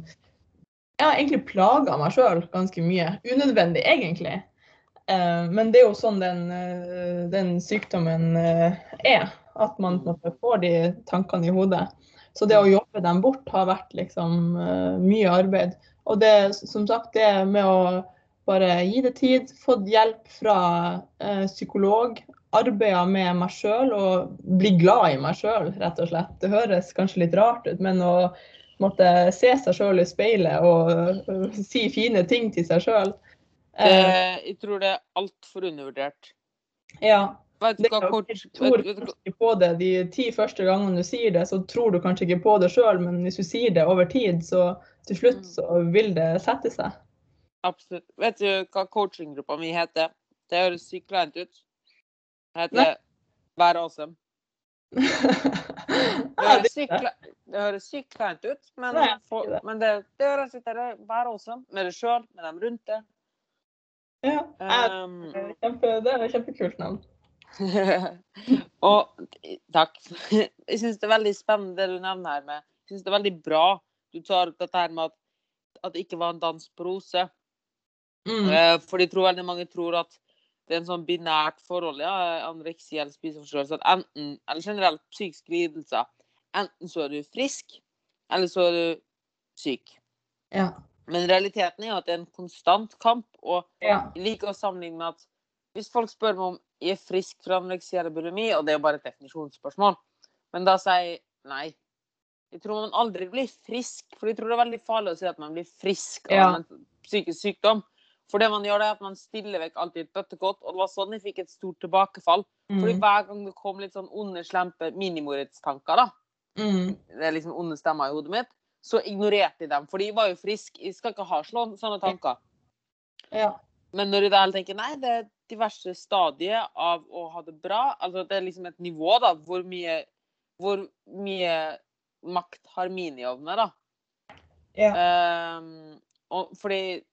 Jeg har egentlig plaga meg sjøl ganske mye. Unødvendig, egentlig. Eh, men det er jo sånn den, eh, den sykdommen eh, er. At man får de tankene i hodet. Så det å jobbe dem bort har vært liksom mye arbeid. Og det som sagt, det med å bare gi det tid, fått hjelp fra psykolog, arbeida med meg sjøl og bli glad i meg sjøl, rett og slett. Det høres kanskje litt rart ut, men å måtte se seg sjøl i speilet og uh, si fine ting til seg sjøl Jeg tror det er altfor undervurdert. Ja, Vet du hva kort tror ikke på det de ti første gangene du sier det, så tror du kanskje ikke på det sjøl, men hvis du sier det over tid, så til slutt Mm. så vil det sette seg. Absolutt. Vet du hva coachinggruppa mi heter? Det høres sykt kleint ut. Det heter Vær awesome. Det høres sykt det høres sykt kleint ut, men, Nei, for, det. men det, det høres ut der, Vær awesome med deg sjøl, med dem rundt deg. ja, Um, kjempe, det er et kjempekult navn. [LAUGHS] og takk. [LAUGHS] Jeg syns det er veldig spennende det du nevner her med Jeg syns det er veldig bra du tar opp dette her med at, at det ikke var en dans på roser. Mm. Eh, For jeg tror veldig mange tror at det er en sånn binært forhold, ja, anoreksi eller spiseforstyrrelse, enten, eller generelt psykiske lidelser, enten så er du frisk, eller så er du syk. Ja. Men realiteten er jo at det er en konstant kamp, og ja. jeg liker å sammenligne med at hvis folk spør meg om jeg er frisk for anoreksi eller bulimi, og det er jo bare et definisjonsspørsmål, men da sier jeg nei. Jeg tror man aldri blir frisk, for jeg tror det er veldig farlig å si at man blir frisk av Ja. en psykisk sykdom. For det man gjør, det er at man stiller vekk alltid et bøttekott, og det var sånn jeg fikk et stort tilbakefall. Fordi Mm. hver gang det kom litt sånn onde, slempe minimordstanker, da, Mm. det er liksom onde stemmer i hodet mitt, så ignorerte jeg dem. For de var jo friske. Jeg skal ikke ha sånne tanker. Ja. Men når du da tenker nei, det er diverse stadier av å ha det bra, altså det er liksom et nivå, da, hvor mye, hvor mye makt har miniovner, da. Ja. Um, og fordi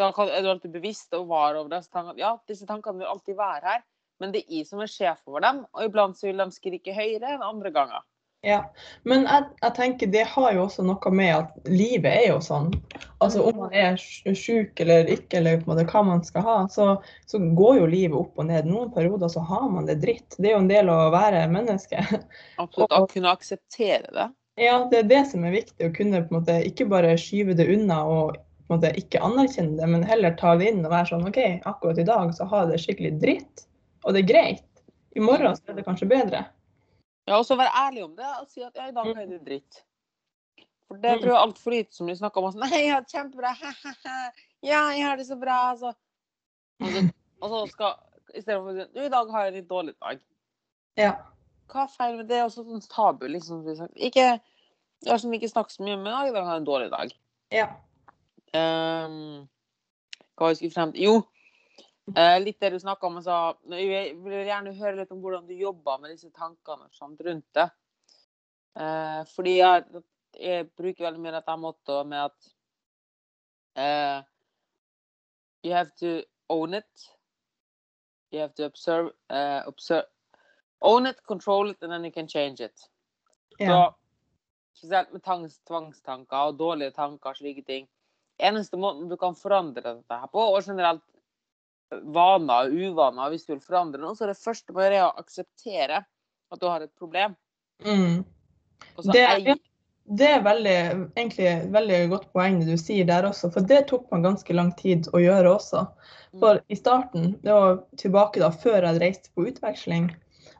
da kan, er du alltid bevisst og var over det. Så han, ja, disse tankene vil alltid være her, men det er jeg som er sjef over dem, og iblant så vil de skrike høyere enn andre ganger. Ja, men jeg, jeg tenker det har jo også noe med at livet er jo sånn. Altså om man er sjuk eller ikke, eller på en måte hva man skal ha, så, så går jo livet opp og ned. Noen perioder så har man det dritt. Det er jo en del av å være menneske. Absolutt. [LAUGHS] Å kunne akseptere det. Ja, det er det som er viktig. Å kunne på en måte ikke bare skyve det unna og måte ikke anerkjenne det, men heller ta det inn og være sånn OK, akkurat i dag så har jeg det skikkelig dritt, og det er greit. I morgen så er det kanskje bedre. Ja, og så være ærlig om det og si at ja, i dag har det dritt. For det Mm. tror jeg altfor lite som de snakker om. Sånn, Nei, jeg har det kjempebra. Ja, jeg har det så bra. Altså. Og, så, og så skal i stedet for å si du, i dag har jeg en litt dårlig dag. Ja. Hva er feil med det? Også sånn tabu, liksom. Ikke, jeg har som ikke snakket så mye om, men i dag har jeg en dårlig dag. Ja. Ehm, hva jeg skulle frem til? Jo, uh, litt det du snakka om. Så, jeg vil gjerne høre litt om hvordan du jobber med disse tankene sånt rundt det. Uh, fordi jeg, jeg bruker veldig mye dette mottoet med at uh, You have to own it. You have to observe, observe Own it, control it, and then you can change it. Så Ja. spesielt med tvangstanker og dårlige tanker og slike ting. Eneste måten du kan forandre dette her på, og generelt vaner og uvaner, hvis du vil forandre noe, så er det første gjøre er å akseptere at du har et problem. Mm. Det- eie Det er veldig, egentlig et veldig godt poeng det du sier der også, for det tok meg ganske lang tid å gjøre også. For i starten, det var tilbake da før jeg reiste på utveksling,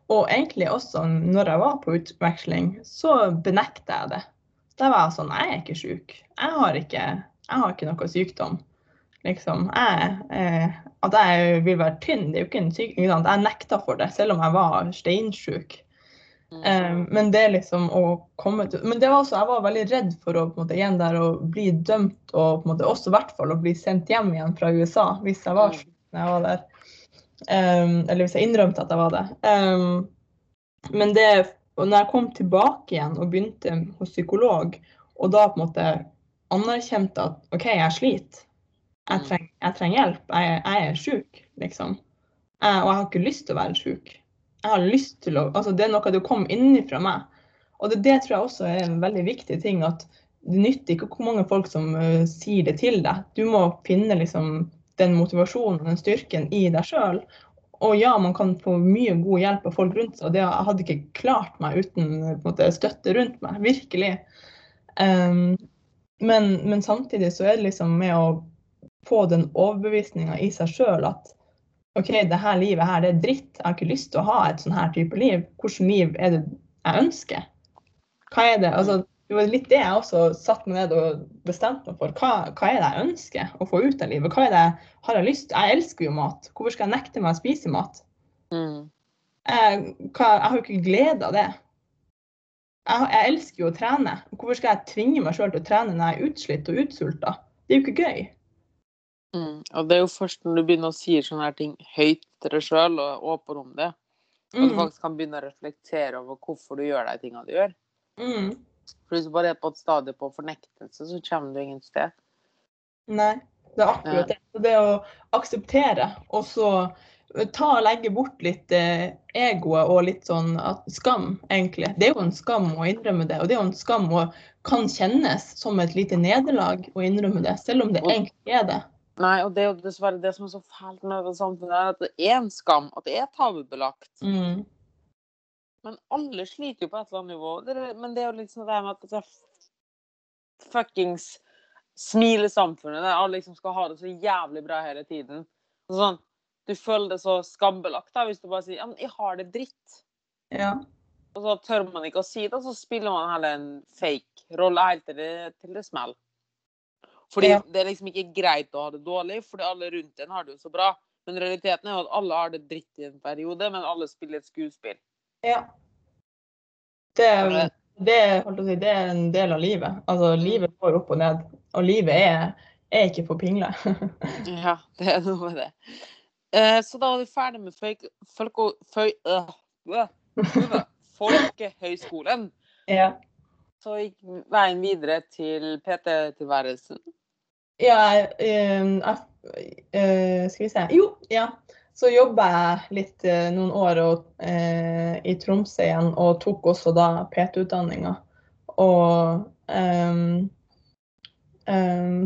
og egentlig også når jeg var på utveksling, så benekta jeg det. Da var jeg sånn, jeg er ikke syk. Jeg har ikke, jeg har ikke noe sykdom. Liksom, jeg, eh, at jeg vil være tynn, det er jo ikke en sykdom. ikke? Jeg nekta for det, selv om jeg var steinsjuk. Eh, men det liksom å komme til Men det var også, jeg var veldig redd for å måte, igjen der å bli dømt og på en måte, også i hvert fall å bli sendt hjem igjen fra USA hvis jeg var Mm. syk når jeg var der. Um, eller hvis jeg innrømte at jeg var det. Um, men det og når jeg kom tilbake igjen og begynte hos psykolog, og da på en måte anerkjente at OK, jeg sliter. Jeg treng, jeg trenger hjelp. Jeg, jeg er sjuk, liksom. Jeg, og jeg har ikke lyst til å være sjuk. Jeg har lyst til å Altså, det er noe du kom innenfra meg. Og det, det tror jeg også er en veldig viktig ting. At det nytter ikke hvor mange folk som uh, sier det til deg. Du må finne liksom den motivasjonen og den styrken i deg sjøl. og ja, man kan få mye god hjelp av folk rundt seg. Og det hadde ikke klart meg uten på en måte, støtte rundt meg. Virkelig. Um, men, men, samtidig så er det liksom med å få den overbevisninga i seg sjøl at OK, det her livet her, det er dritt. Jeg har ikke lyst til å ha et sånn her type liv. Hvilket liv er det jeg ønsker? Hva er det? Altså, det var litt det jeg også satte meg ned og bestemte meg for. Hva, hva, er det jeg ønsker å få ut av livet? Hva er det jeg har lyst Jeg elsker jo mat. Hvorfor skal jeg nekte meg å spise mat? Mm. Jeg, hva, jeg, har jo ikke glede av det. Jeg, jeg, elsker jo å trene. Hvorfor skal jeg tvinge meg sjøl til å trene når jeg er utslitt og utsulta? Det er jo ikke gøy. Mm. Og det er jo først når du begynner å si sånne her ting høyt til deg sjøl og åpen om det, at du mm. faktisk kan begynne å reflektere over hvorfor du gjør de tingene du gjør. Mm. For hvis du bare er på et stadie på fornektelse, så kommer du ingen sted. Nei, det er akkurat det. Det å akseptere, og så ta og legge bort litt eh, egoet og litt sånn at, skam, egentlig. Det er jo en skam å innrømme det, og det er jo en skam å kan kjennes som et lite nederlag å innrømme det, selv om det egentlig er det. Nei, og det er jo dessverre det som er så fælt med det samfunnet, er at det er en skam, at det er tabubelagt. Mm. Men alle sliter jo på et eller annet nivå. men det er jo sånn det med at det er fuckings smilesamfunnet der alle liksom skal ha det så jævlig bra hele tiden. Sånn, du føler det så skambelagt da, hvis du bare sier ja, men 'jeg har det dritt'. Ja. Og så tør man ikke å si det, og så spiller man heller en fake rolle helt til det, til det smeller. Fordi ja. det er liksom ikke greit å ha det dårlig, fordi alle rundt en har det jo så bra. Men realiteten er jo at alle har det dritt i en periode, men alle spiller et skuespill. Ja. Det, det, si, det, er en del av livet. Altså, livet går opp og ned. Og livet er, er ikke for pingle. [LAUGHS] ja, det er noe med det. Eh, så da var vi ferdig med folke, folke, folk, øh, Folkehøgskolen. [LAUGHS] Ja. Så gikk veien videre til PT-tilværelsen. Ja, øh, øh, skal vi se Jo, ja. Så jobba jeg litt noen år og, eh, i Tromsø igjen, og tok også da PT-utdanninga. Og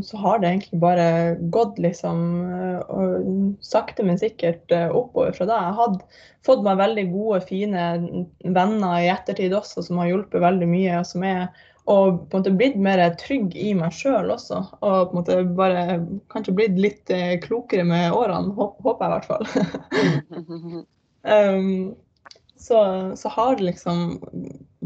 så har det egentlig bare gått liksom uh, sakte, men sikkert uh, oppover fra da. Jeg hadde fått meg veldig gode, fine venner i ettertid også, som har hjulpet veldig mye. som er og på en måte blitt mer trygg i meg sjøl også. Og på en måte bare kanskje blitt litt eh, klokere med årene, håper jeg i hvert fall. um, [LAUGHS] så, så, har det liksom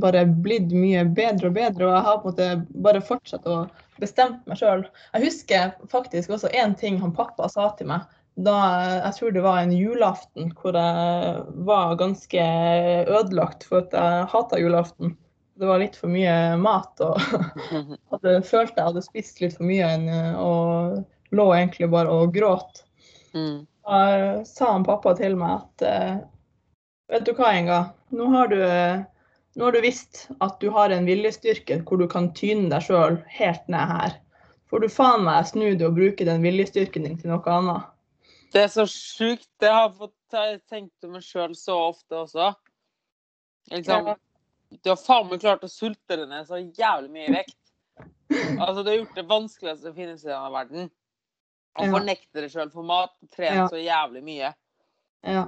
bare blitt mye bedre og bedre, og jeg har på en måte bare fortsatt å bestemme meg sjøl. Jeg husker faktisk også én ting han pappa sa til meg da jeg tror det var en julaften hvor jeg var ganske ødelagt for at jeg hata julaften det var litt for mye mat. Og [LAUGHS] hadde følt jeg hadde spist litt for mye og lå egentlig bare og gråt. Mm. Da sa han pappa til meg at eh, vet du hva, Inga, nå har du, nå har du visst at du har en viljestyrke hvor du kan tyne deg sjøl helt ned her. Får du faen meg snu deg og bruke den viljestyrken din til noe annet. Det er så sjukt. Det har jeg fått tenkt på meg sjøl så ofte også. Liksom, ja. Du har faen meg klart å sulte deg ned så jævlig mye vekt. Altså, du har gjort det vanskeligste som finnes i denne verden. Å fornekte deg sjøl for mat trene ja. så jævlig mye. Ja.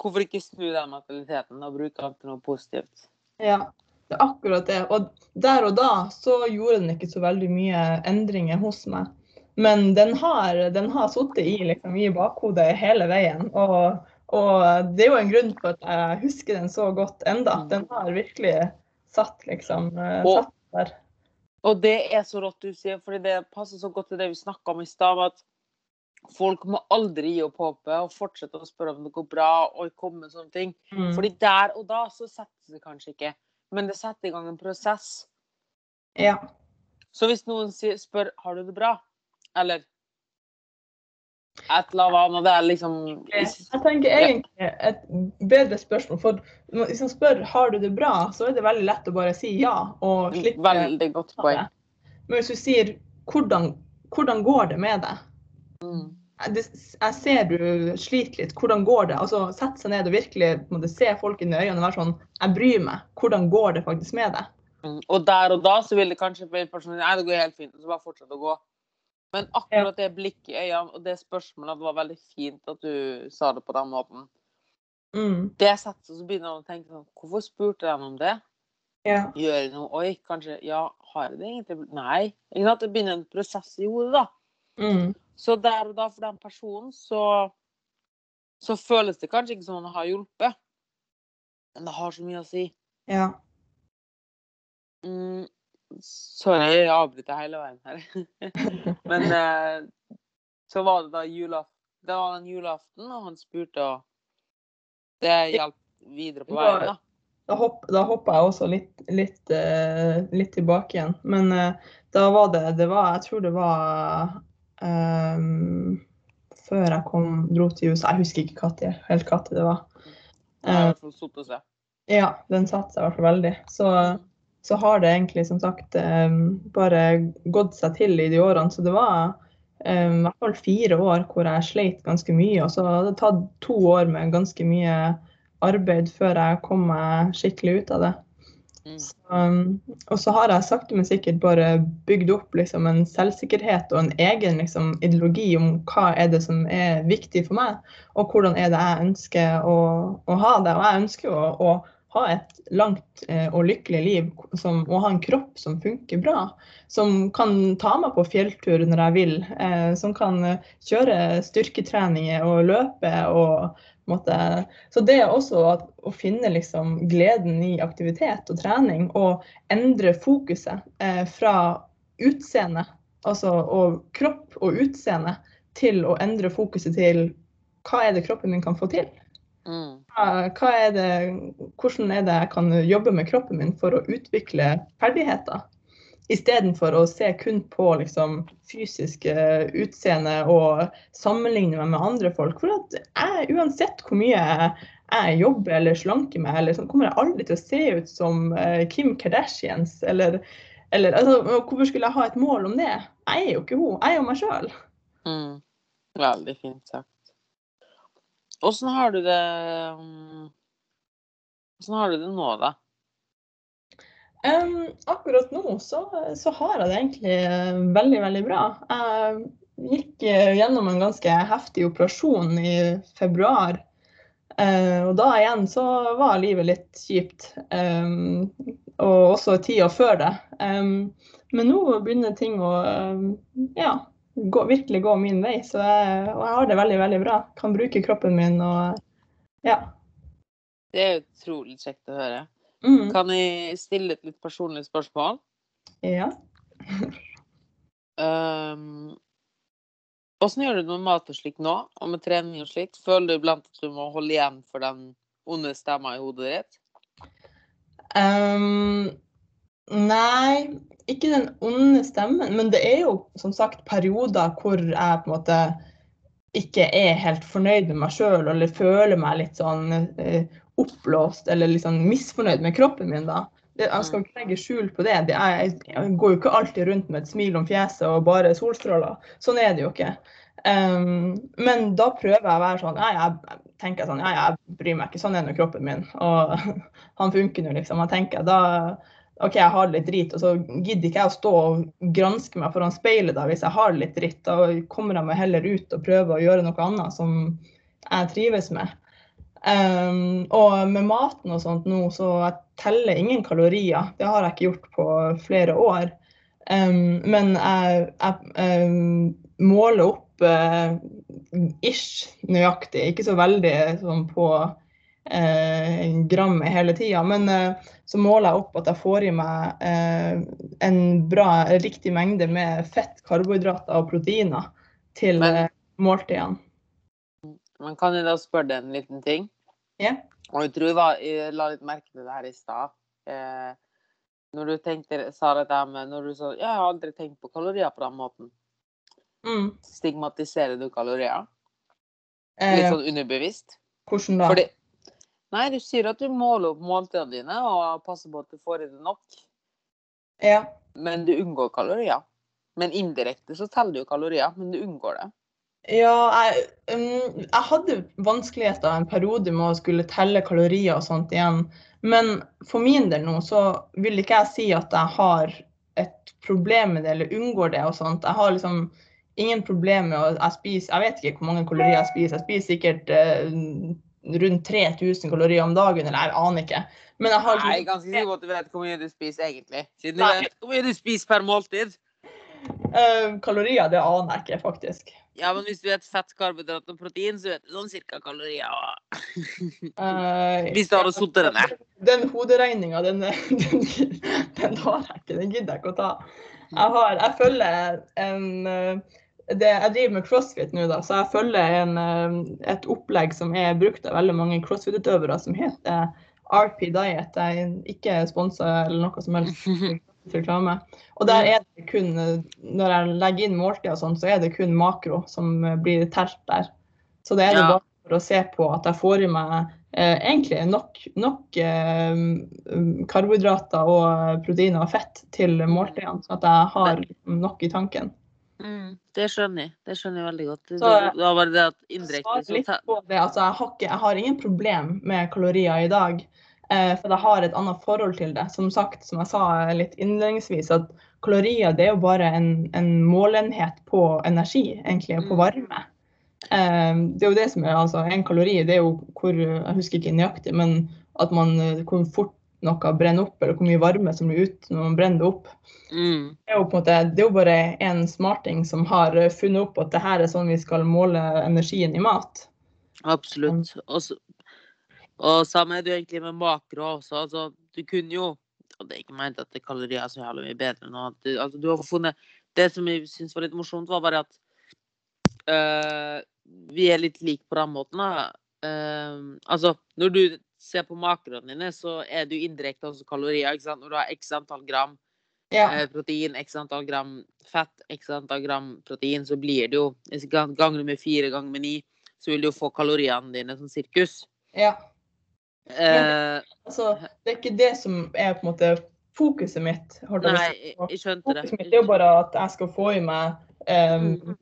Hvorfor ikke snu den mentaliteten og bruke den til noe positivt? Ja, det er akkurat det. Og der og da så gjorde den ikke så veldig mye endringer hos meg. Men den har, den har sittet i, liksom, i bakhodet hele veien. Og og det er jo en grunn for at jeg husker den så godt enda. Mm. Den har virkelig satt liksom eh, og, satt der. Og det er så rått du sier, fordi det passer så godt til det vi snakka om i stad. at Folk må aldri gi opp håpet og fortsette å spørre om det går bra. og komme med sånne ting. Mm. Fordi der og da så setter det kanskje ikke, men det setter i gang en prosess. Ja. Så hvis noen spør har du det bra, eller et eller annet. Det er liksom Jeg tenker egentlig et bedre spørsmål. For hvis man spør har du det bra, så er det veldig lett å bare si ja. og slippe Veldig godt poeng. Men hvis du sier hvordan, hvordan går det med deg? Mm. Jeg ser du sliter litt. Hvordan går det? Altså, Sette seg ned og virkelig måtte se folk inn i øynene og være sånn Jeg bryr meg. Hvordan går det faktisk med deg? Mm. Og der og da så vil det kanskje bli personlig Nei, det går helt fint. Og så bare fortsette å gå. Men akkurat det blikket i øynene og det spørsmålet, det var veldig fint at du sa det på den måten. Mm. Det setter seg, så begynner man å tenke sånn Hvorfor spurte jeg om det? Ja. Gjør jeg noe? Oi, kanskje Ja, har jeg det egentlig? Nei. Ikke sant? Det begynner en prosess i hodet, da. Mm. Så der og da, for den personen, så så føles det kanskje ikke som han har hjulpet. Men det har så mye å si. Ja. Mm, sorry, jeg avbryter hele veien her. [LAUGHS] Men [LAUGHS] eh, så var det da julaften. Det var den julaften, og han spurte, og det hjalp videre på veien, da. Da, hopp, da hoppa jeg også litt, litt, eh, litt tilbake igjen. Men eh, da var det Det var Jeg tror det var ehm, før jeg kom, dro til USA. Jeg husker ikke når, helt når det var. Um, har i Eh, hvert fall sittet og se. ja, den satte seg i hvert fall veldig. Så, så har det egentlig som sagt um, bare gått seg til i de årene. Så det var um, i hvert fall fire år hvor jeg sleit ganske mye. Og så hadde det tatt to år med ganske mye arbeid før jeg kom meg skikkelig ut av det. Mm. Så, um, og så har jeg sakte, men sikkert bare bygd opp liksom, en selvsikkerhet og en egen liksom, ideologi om hva er det som er viktig for meg, og hvordan er det jeg ønsker å, å ha det. Og jeg ønsker å, å ha et langt eh, og lykkelig liv som, og ha en kropp som funker bra. Som kan ta meg på fjelltur når jeg vil. Eh, som kan eh, kjøre styrketreninger og løpe. og måte. Så det er også at, å finne liksom, gleden i aktivitet og trening, og endre fokuset eh, fra utseende, altså og kropp og utseende, til å endre fokuset til hva er det kroppen min kan få til? Mm. Er det, hvordan er det jeg kan jobbe med kroppen min for å utvikle ferdigheter? Istedenfor å se kun på liksom, fysisk eh, utseende og sammenligne meg med andre folk. For at jeg, uansett hvor mye jeg jobber eller slanker meg, eller så kommer jeg aldri til å se ut som eh, Kim Kardashians. Eller, eller altså, hvorfor skulle jeg ha et mål om det? Jeg er jo ikke hun, jeg er jo meg sjøl. Mm. Veldig fint sagt. Åssen har du det mm, Åssen har du det nå, da? Em, akkurat nå så, så har jeg det egentlig eh, veldig, veldig bra. Jeg gikk eh, gjennom en ganske heftig operasjon i februar. Uh, og da igjen så var livet litt kjipt. Um, og også tida før det. Um, men nå begynner ting å ja, gå, virkelig gå min vei. Jeg, og jeg har det veldig, veldig bra. Kan bruke kroppen min og ja. Det er utrolig kjekt å høre. Mm, Kan jeg stille et litt personlig spørsmål? ja. Um, Åssen gjør du det med mat og slikt nå, og med trening og slikt? Føler du iblant at du må holde igjen for den onde stemma i hodet ditt? Um, nei, ikke den onde stemmen, men det er jo som sagt perioder hvor jeg på en måte ikke er helt fornøyd med meg sjøl, eller føler meg litt sånn eh, oppblåst eller sånn misfornøyd med kroppen min. da. Det, jeg skal ikke legge skjul på det. det er, jeg går jo ikke alltid rundt med et smil om fjeset og bare solstråler. Sånn er det jo ikke. Men da prøver jeg å være sånn ja, jeg tenker sånn, ja, jeg bryr meg ikke, sånn er nå kroppen min. Og [LAUGHS] han funker nå, liksom. Jeg tenker da OK, jeg har det litt drit, og så gidder ikke jeg å stå og granske meg foran speilet da hvis jeg har det litt dritt. Da kommer jeg meg heller ut og prøver å gjøre noe annet som jeg trives med. Ehm, og med maten og sånt nå, så jeg teller ingen kalorier. Det har jeg ikke gjort på flere år. Um, men jeg, jeg um, måler opp uh, ish nøyaktig, ikke så veldig sånn på uh, grammet hele tida. Men uh, så måler jeg opp at jeg får i meg en bra, riktig mengde med fett, karbohydrater og proteiner til måltidene. Men kan jeg da spørre deg en liten ting? Ja. Og jeg tror jeg, var, jeg la litt merke til det her i stad. Eh, når du tenkte, sa dette med når du sa 'Jeg har aldri tenkt på kalorier på den måten'. Mm. Stigmatiserer du kalorier? Litt Eh, sånn underbevisst? hvordan da? Fordi Nei, du sier at du måler opp måltidene dine og passer på at du får i deg nok. Ja. Men du unngår kalorier. Men indirekte så teller du kalorier, men du unngår det. Ja, jeg, um, jeg hadde vanskeligheter en periode med å skulle telle kalorier og sånt igjen. Men for min del nå så vil ikke jeg si at jeg har et problem med det eller unngår det og sånt. Jeg har liksom ingen problem med å jeg spiser Jeg vet ikke hvor mange kalorier jeg spiser. Jeg spiser sikkert uh, rundt 3000 kalorier om dagen, eller jeg aner ikke. Men jeg har Nei, jeg er ganske sikker på at du vet hvor mye du spiser egentlig. Siden du vet hvor mye du spiser per måltid. Uh, kalorier, det aner jeg ikke, faktisk. Ja, men hvis du vet fett, karbohydrat og protein, så vet du sånn cirka kalorier. Eh, Hvis du hadde sittet der nede. Den hoderegninga, den, den, den har jeg ikke. Den gidder jeg ikke å ta. Jeg, har, jeg følger en eh, det, Jeg driver med crossfit nå, da, så jeg følger en, eh, et opplegg som er brukt av veldig mange crossfit-utøvere, som heter RP Diet. Jeg er ikke sponsa eller noe som helst [LAUGHS] reklame. Og der er det kun, når jeg legger inn måltid og sånn, så er det kun makro som eh, blir telt der. Så det er det Ja. bare for å se på at jeg får i meg eh, egentlig nok, nok eh, karbohydrater og proteiner og fett til måltidene, sånn at jeg har liksom nok i tanken. Mm, det skjønner jeg. Det skjønner jeg veldig godt. Så- det var bare det at indirekte så litt på det. Altså, jeg, har ikke, jeg har ingen problem med kalorier i dag, for jeg har et annet forhold til det. Som sagt, som jeg sa litt innledningsvis, at kalorier det er jo bare en, en målenhet på energi, egentlig, og på Mm. varme. Eh, det er jo det som er altså, En kalori det er jo hvor Jeg husker ikke nøyaktig, men at man, eh, hvor fort noe brenner opp, eller hvor mye varme som blir ut når man brenner det opp. mm, Det er jo på en måte, det er jo bare en smarting som har eh, funnet opp at det her er sånn vi skal måle energien i mat. Absolutt. Og, så, og samme er det egentlig med makro også. Altså, du kunne jo Og det er ikke ment at det kalorier er så jævlig mye bedre nå. Du, altså, du har funnet Det som jeg syns var litt morsomt, var bare at øh, vi er litt like på den måten. Da. Uh, altså, når du ser på makroene dine, så er du indirekte også kalorier. ikke sant? Når du har x antall gram Ja, eh, protein, x antall gram fett, x antall gram protein, så blir det jo Ganger du med fire, ganger med ni, så vil du jo få kaloriene dine som sirkus. ja. Eh, Altså, det er ikke det som er på en måte fokuset mitt. nei, jeg, jeg skjønte det. Fokuset mitt er jo bare at jeg skal få i meg um,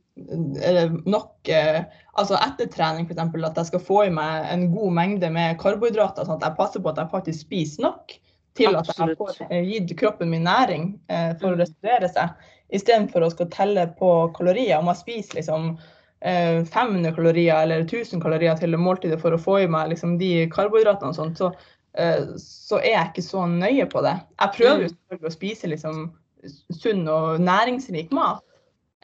nok eh, Altså etter trening, f.eks. At jeg skal få i meg en god mengde med karbohydrater. Sånn at jeg passer på at jeg faktisk spiser nok til at jeg får eh, gitt kroppen min næring eh, for å Mm. restaurere seg. Istedenfor å skal telle på kalorier. Om jeg spiser liksom 500 kalorier eller 1000 kalorier til det måltidet for å få i meg liksom, de karbohydratene og sånt, så, eh, så er jeg ikke så nøye på det. Jeg prøver jo Mm. selvfølgelig å spise liksom, sunn og næringsrik mat.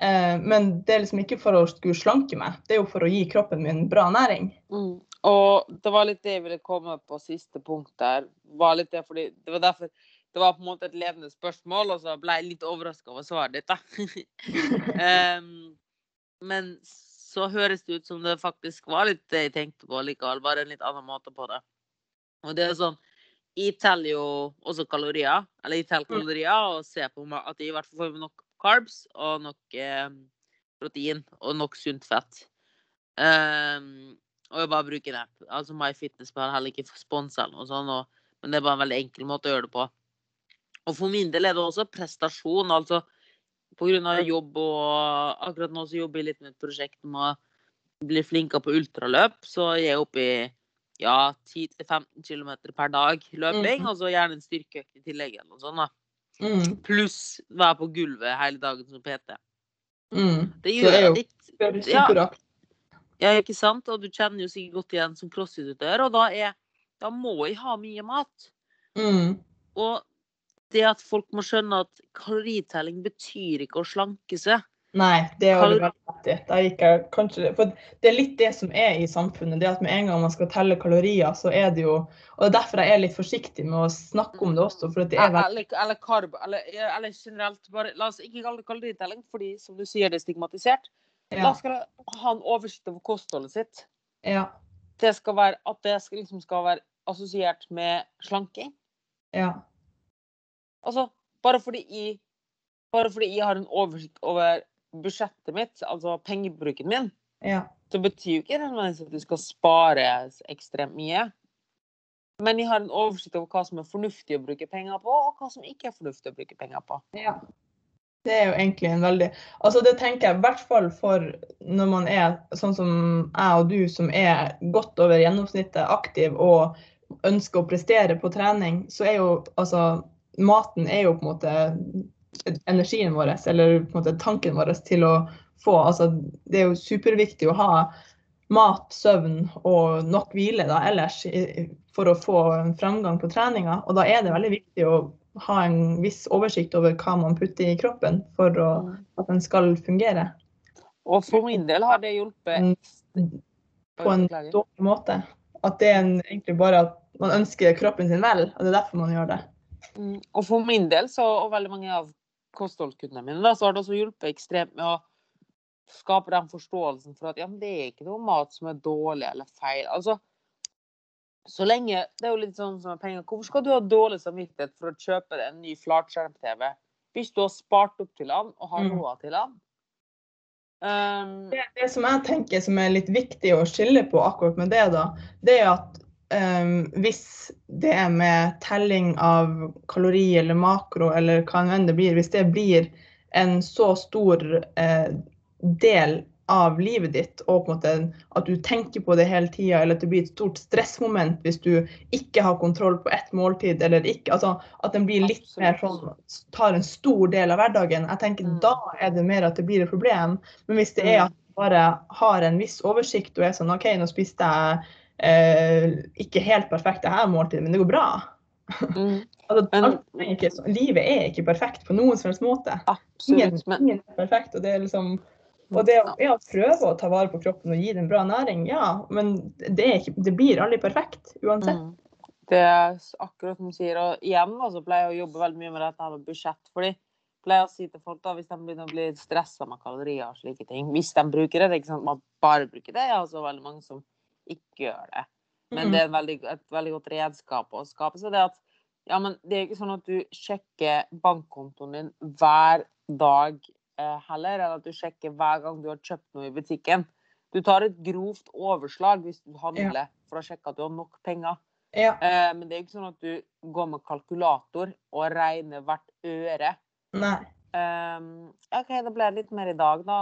Eh, men det er liksom ikke for å skulle slanke meg, det er jo for å gi kroppen min bra næring. Mm. Og det var litt det jeg ville komme på siste punkt der. Var litt det, fordi, det var derfor det var på en måte et ledende spørsmål, og så ble jeg litt overraska over svaret ditt. da. [LAUGHS] [LAUGHS] um, men så høres det ut som det faktisk var litt det jeg tenkte på likevel, bare en litt annen måte på det. Og det er sånn Jeg teller jo også kalorier, eller jeg teller kalorier og ser på at jeg i hvert fall får nok carbs og nok eh, protein og nok sunt fett. Um, og jeg bare bruker en app. Altså MyFitnessPal heller ikke sponsa eller noe sånt, og, men det er bare en veldig enkel måte å gjøre det på. Og for min del er det også prestasjon. altså av jobb og akkurat nå så jobber jeg litt med et prosjekt om å bli flinkere på ultraløp. Så jeg er oppe i ja, 10-15 km per dag løping, mm. og så gjerne en styrkeøkt i tillegg. eller noe sånt da. Mm, Pluss være på gulvet hele dagen som PT. mm. Det gjør det litt. Ja. Ja, ikke sant? Og du kjenner jo sikkert godt igjen som crossfit-utøver, og da, er, da må jeg ha mye mat. Mm. Og det at folk må skjønne at kaloritelling betyr ikke å slanke seg. Nei, det er jo veldig kanskje For det er litt det som er i samfunnet. Det at med en gang man skal telle kalorier, så er det jo Og det er derfor jeg er litt forsiktig med å snakke om det også. For at det er veldig Eller, eller karb, eller, eller generelt bare La oss ikke kalle det kaloritelling, fordi som du sier, det er stigmatisert. La Ja. oss skal ha en oversikt over kostholdet sitt. Ja. Det skal være, at det skal, liksom skal være assosiert med slanking. ja. Altså, bare fordi jeg, bare fordi jeg har en oversikt over budsjettet mitt, altså pengebruken min, ja. så betyr jo ikke det at du skal spare ekstremt mye. Men jeg har en oversikt over hva som er fornuftig å bruke penger på, og hva som ikke er fornuftig å bruke penger på. Ja. Det er jo egentlig en veldig Altså det tenker jeg i hvert fall for når man er sånn som jeg og du, som er godt over gjennomsnittet aktiv og ønsker å prestere på trening, så er jo altså Maten er jo på en måte energien vår, eller på en måte tanken vår til å få altså, Det er jo superviktig å ha mat, søvn og nok hvile da, ellers for å få en framgang på treninga. Og da er det veldig viktig å ha en viss oversikt over hva man putter i kroppen for å, mm. at den skal fungere. Og for min del har det hjulpet på en dårlig måte. At det er en, egentlig bare at man ønsker kroppen sin vel, og det er derfor man gjør det. Mm. Og for min del, så, og veldig mange av kostholdskundene mine, da, så har det også hjulpet ekstremt med å skape den forståelsen for at ja, det er ikke noe mat som er dårlig eller feil. Altså, så lenge Det er jo litt sånn som med penger. Hvorfor skal du ha dårlig samvittighet for å kjøpe deg en ny flatskjerm-TV hvis du har spart opp til den og har mm. råd til den? Um, det, det, som jeg tenker som er litt viktig å skille på akkurat med det, da, det er at um, hvis det med telling av kalori eller makro eller hva enn det blir, hvis det blir en så stor uh, del av livet ditt, og på en måte at du tenker på det hele tida, eller at det blir et stort stressmoment hvis du ikke har kontroll på ett måltid, eller ikke altså At den blir litt Absolutt. mer sånn tar en stor del av hverdagen. Jeg tenker mm. Da er det mer at det blir et problem. Men hvis det er mm. at du bare har en viss oversikt og er sånn OK, nå spiste jeg eh, ikke helt perfekt det her måltidet, men det går bra. Mm. [LAUGHS] altså, alt, ikke, livet er ikke perfekt på noen som helst måte. Absolutt, ingen, ingen, er perfekt. og det er liksom og det å ja, prøve å ta vare på kroppen og gi den bra næring, ja, men det, ikke, det blir aldri perfekt uansett. Mm. Det er akkurat som du sier. Og igjen altså, pleier jeg å jobbe veldig mye med dette med budsjett. fordi pleier å si til folk da, hvis de begynner å bli stressa med kalorier og slike ting Hvis de bruker det, det er ikke sant, man bare bruker det. Jeg har så veldig mange som ikke gjør det. Men det er veldig, et veldig godt redskap å skape seg det at ja, men det er ikke sånn at du sjekker bankkontoen din hver dag eh, heller, eller at du sjekker hver gang du har kjøpt noe i butikken. Du tar et grovt overslag hvis du handler ja. for å sjekke at du har nok penger. Ja. Eh, men det er ikke sånn at du går med kalkulator og regner hvert øre. Nei. Um, OK, da ble det litt mer i dag. Da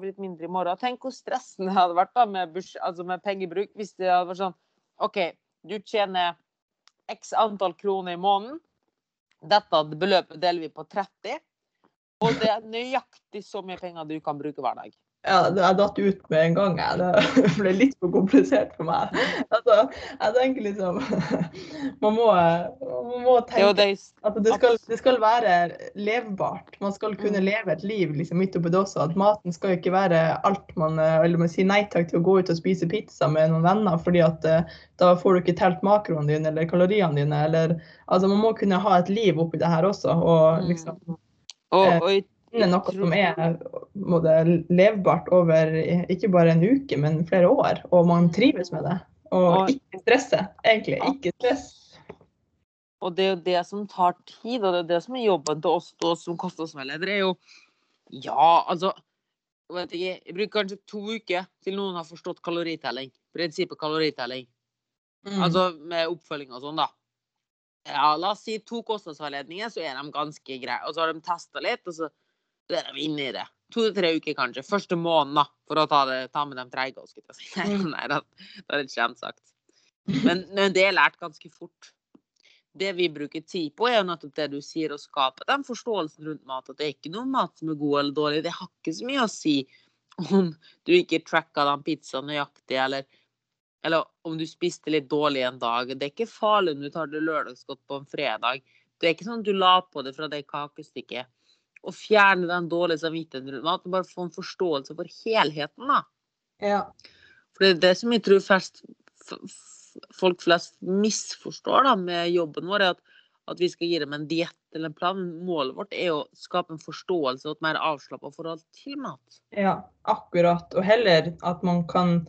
vi litt mindre i morgen. Tenk hvor stressende det hadde vært da med, altså med pengebruk hvis det hadde vært sånn OK, du tjener x antall kroner i måneden. Dette beløpet deler vi på 30. Og det er nøyaktig så mye penger du kan bruke hver dag. Ja, jeg datt ut med en gang. Jeg. Det [LAUGHS] ble litt for komplisert for meg. Altså, jeg tenker liksom [LAUGHS] Man må, man må tenke at det skal, det skal, være levbart. Man skal kunne mm. leve et liv liksom, midt oppi det også. At maten skal ikke være alt man Eller man sier nei takk til å gå ut og spise pizza med noen venner, fordi at eh, da får du ikke telt makroene dine eller kaloriene dine. Eller, altså, man må kunne ha et liv oppi det her også. og mm. liksom og, og i finne noe som er måte, levbart over ikke bare en uke, men flere år. Og man trives med det. Og ikke stresse, egentlig. Ikke stress. Og det er jo det som tar tid, og det er det som er jobben til oss, oss som kostholdsveiledere. er jo Ja, altså vet ikke, Jeg bruker kanskje to uker til noen har forstått kaloritelling. Prinsippet kaloritelling. Mm. Altså med oppfølging og sånn, da. Ja, la oss si to kostnadsveiledninger, så er de ganske greie. Og så har de testa litt, og så så er de inne i det. To til tre uker, kanskje. Første måned, da, for å ta, det, ta med de treige. Nei, [LAUGHS] det, det er litt kjent sagt. Men, men det er lært ganske fort. Det vi bruker tid på, er jo nettopp det du sier, å skape den forståelsen rundt mat. At det er ikke noe mat som er god eller dårlig. Det har ikke så mye å si om du ikke tracka den pizzaen nøyaktig, eller, eller om du spiste litt dårlig en dag. Det er ikke farlig om du tar det lørdagsgodt på en fredag. Det er ikke sånn at du la på det fra det kakestykket å fjerne den dårlige samvittigheten rundt mat. Bare få en forståelse for helheten, da. Ja. For det er det som jeg tror flest, folk flest misforstår da, med jobben vår, er at, at vi skal gi dem en diett eller en plan. Målet vårt er å skape en forståelse og et mer avslappa forhold til mat. Ja, akkurat. Og heller at man kan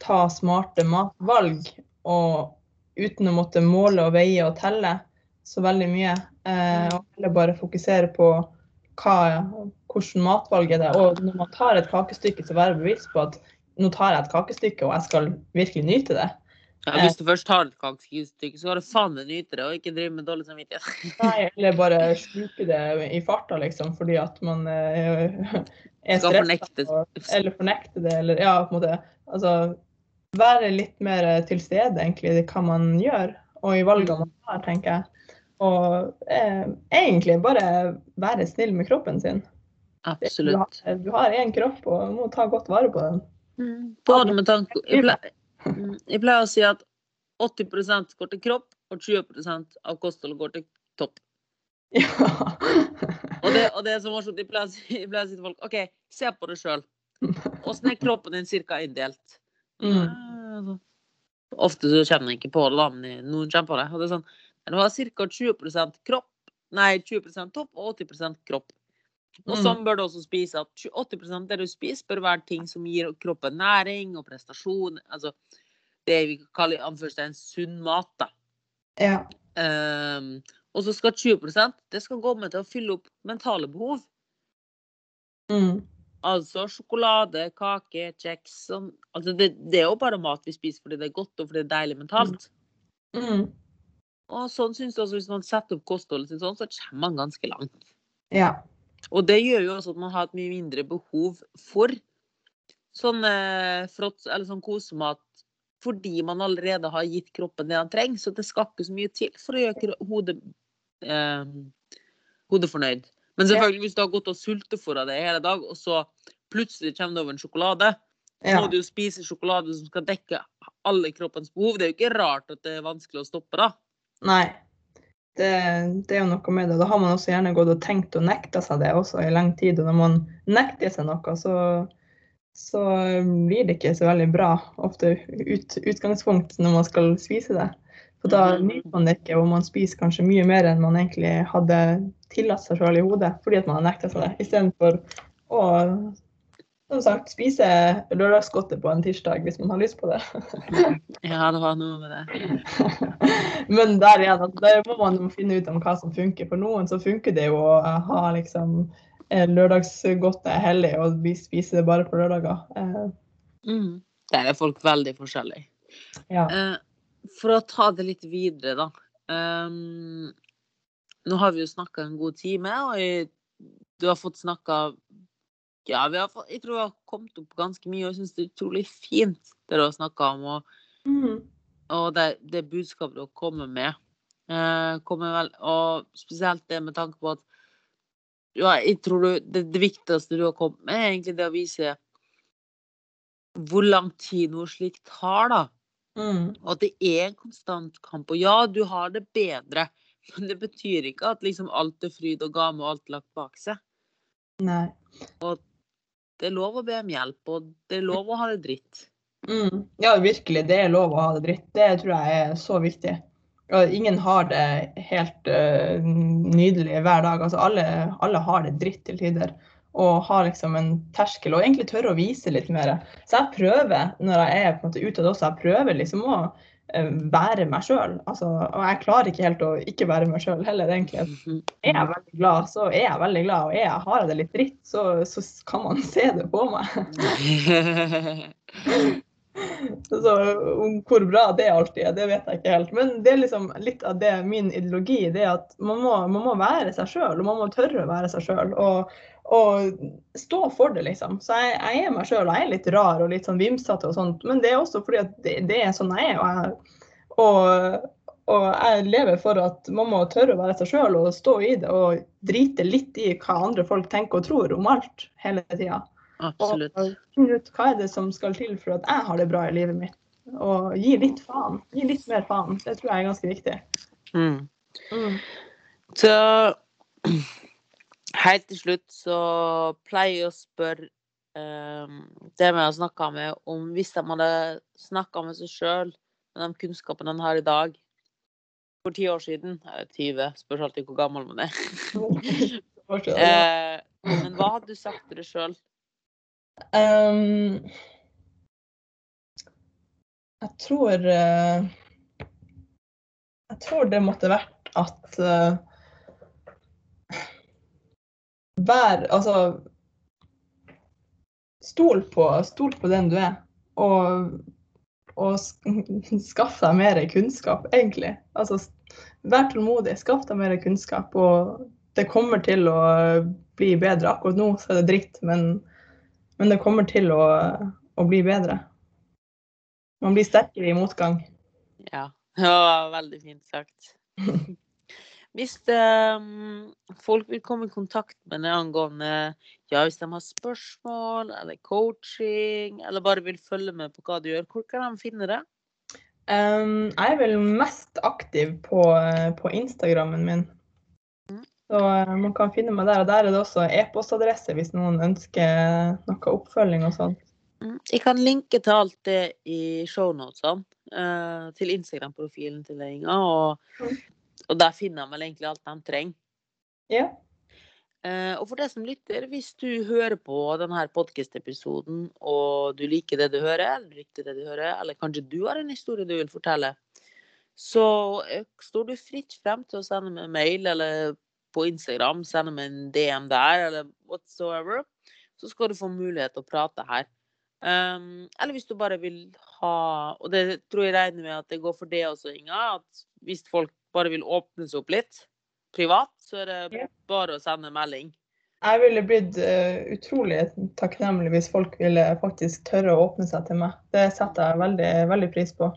ta smarte matvalg og uten å måtte måle og veie og telle så veldig mye. Eh, og heller bare fokusere på hva, hvordan matvalg er det. Og når man tar et kakestykke, så være bevisst på at nå tar jeg et kakestykke, og jeg skal virkelig nyte det. Ja, Hvis du først tar et kakestykke, så skal du faen meg nyte det, og ikke drive med dårlig samvittighet. Nei, [LAUGHS] eller bare sluke det i farta, liksom, fordi at man eh, er stressa. Eller fornekte det, eller ja, på en måte. Altså være litt mer til stede, egentlig, i hva man gjør, og i valgene man tar, tenker jeg. Og eh, egentlig bare være snill med kroppen sin. Absolutt. du har én kropp og må ta godt vare på den. Mm. Både med tanke jeg pleier, mm, jeg pleier å si at 80% går til kropp, og 20% av kostholdet går til topp. Ja. [LAUGHS] Og det, og det er så morsomt. Jeg pleier å si jeg pleier å si til folk OK, se på det sjøl. Åssen er kroppen din cirka inndelt? Mm. Ah, Ofte så kjenner jeg ikke på det, men noen kjenner på det. Og det er sånn, du har ca. 20% kropp, nei, 20% topp og 80% kropp. Og Mm. sånn bør du også spise. at 80 av det du spiser, bør være ting som gir kroppen næring og prestasjon. Altså det vi kaller anførselstegn sunn mat. da. ja. Um, og så skal 20% det skal gå med til å fylle opp mentale behov. Mm. Altså sjokolade, kake, kjeks sånn. altså det, det er jo bare mat vi spiser fordi det er godt og fordi det er deilig mentalt. Mm. Og sånn synes jeg også Hvis man setter opp kostholdet sitt sånn, så kommer man ganske langt. Ja. Og det gjør jo også at man har et mye mindre behov for sånn sånn kosemat fordi man allerede har gitt kroppen det han trenger. Så det skal ikke så mye til for å gjøre hodet, eh, hodet fornøyd. Men selvfølgelig, hvis du har gått og sultefòra deg hele dag, og så plutselig kommer det over en sjokolade, så må du jo spise sjokolade som skal dekke alle kroppens behov. Det er jo ikke rart at det er vanskelig å stoppe da. Nei. Det, det er jo noe med det. Da har man også gjerne gått og tenkt og nekta seg det også i lang tid. Og når man nekter seg noe, så, så blir det ikke så veldig bra ofte ut, utgangspunkt når man skal spise det. For da Mhm. nyter man det ikke, og man spiser kanskje mye mer enn man egentlig hadde tillatt seg selv i hodet, fordi at man har nekta seg det. Istedenfor å som sagt, spise lørdagsgodte på en tirsdag hvis man har lyst på det. [LAUGHS] Ja, det var noe med det. [LAUGHS] Men der igjen, der må man finne ut om hva som funker. For noen så funker det jo å ha liksom lørdagsgodte lørdagsgodtet hellig og vi spiser det bare på lørdager. Eh, Mm. Der er folk veldig forskjellige. ja. Eh, for å ta det litt videre, da. Um, nå har vi jo snakka en god time, og du har fått snakka Ja, vi har jeg tror vi har kommet opp ganske mye, og jeg syns det er utrolig fint det du har snakka om, og, Mm. og det, det budskapet du kommer med. Eh, kommer vel, og spesielt det med tanke på at ja, jeg tror du, det, det viktigste du har kommet med, er egentlig det å vise hvor lang tid noe slikt tar, da. Mm. Og at det er en konstant kamp. Og ja, du har det bedre, men det betyr ikke at liksom alt er fryd og game og alt lagt bak seg. Nei. Det er lov å be om hjelp, og det er lov å ha det dritt. Mm. Ja, virkelig. Det er lov å ha det dritt. Det tror jeg er så viktig. Og ingen har det helt uh, nydelig hver dag. Altså, alle, alle har det dritt til tider. Og har liksom en terskel, og egentlig tørre å vise litt mer. Så jeg prøver, når jeg er på en måte utad også, jeg prøver liksom å eh, være meg sjøl. Altså, og jeg klarer ikke helt å ikke være meg sjøl heller, egentlig. Er jeg veldig glad, så er jeg veldig glad. Og er jeg, har jeg det litt dritt, så, så kan man se det på meg. [LAUGHS] Så hvor bra det alltid er, det vet jeg ikke helt. Men det er liksom litt av det min ideologi. det er at Man må, man må være seg sjøl, og man må tørre å være seg sjøl. Og, og stå for det, liksom. Så jeg, jeg er meg sjøl, jeg er litt rar og litt sånn vimsete og sånt. Men det er også fordi at det, det er sånn jeg er. Og jeg, og, og jeg lever for at man må tørre å være seg sjøl og stå i det. Og drite litt i hva andre folk tenker og tror om alt hele tida. Absolutt. Og finne ut hva er det som skal til for at jeg har det bra i livet mitt. Og gi litt faen. Gi litt mer faen. Det tror jeg er ganske viktig. Mm. Mm. Så helt til slutt så pleier jeg å spørre um, det vi har snakka med, om hvis de hadde snakka med seg sjøl med de kunnskapene de har i dag, for ti år siden Eller 20, spørs alltid hvor gammel man er. uh, [LAUGHS] men hva hadde du sagt til deg sjøl? Um, jeg tror uh, Jeg tror det måtte vært at eh, Vær Altså Stol på, stol på den du er, og, og [LAUGHS] skaff deg mer kunnskap, egentlig. Altså, vær tålmodig, skaff deg mer kunnskap, og det kommer til å bli bedre. Akkurat nå så er det dritt, men men det kommer til å, å bli bedre. Man blir sterkere i motgang. Ja, [LAUGHS] det var veldig fint sagt. [LAUGHS] Hvis um, folk vil komme i kontakt med deg angående ja, hvis de har spørsmål eller coaching, eller bare vil følge med på hva du gjør, hvor kan de finne det? Um, jeg er vel mest aktiv på, på Instagrammen min. Mm. Så uh, man kan finne meg der. Og der er det også e-postadresse hvis noen ønsker noe oppfølging og sånt. Mm. Jeg kan linke til alt det i shownotene. Uh, til Instagram-profilen til deg, Inga. Og, Mm. Og der finner de vel egentlig alt de trenger. Ja. Eh, og for deg som lytter, hvis du hører på denne podkast-episoden og du liker det du hører, eller du likte det du hører, eller kanskje du har en historie du vil fortelle, så eh, står du fritt frem til å sende meg mail eller på Instagram, sende meg en DM der, eller whatsoever. Så skal du få mulighet til å prate her. Um, eller hvis du bare vil ha Og det tror jeg regner med at det går for det også, Inga. At hvis folk bare vil åpne seg opp litt privat, så er det bare å sende melding. Jeg ville blitt uh, utrolig takknemlig hvis folk ville faktisk tørre å åpne seg til meg. Det setter jeg veldig, veldig pris på.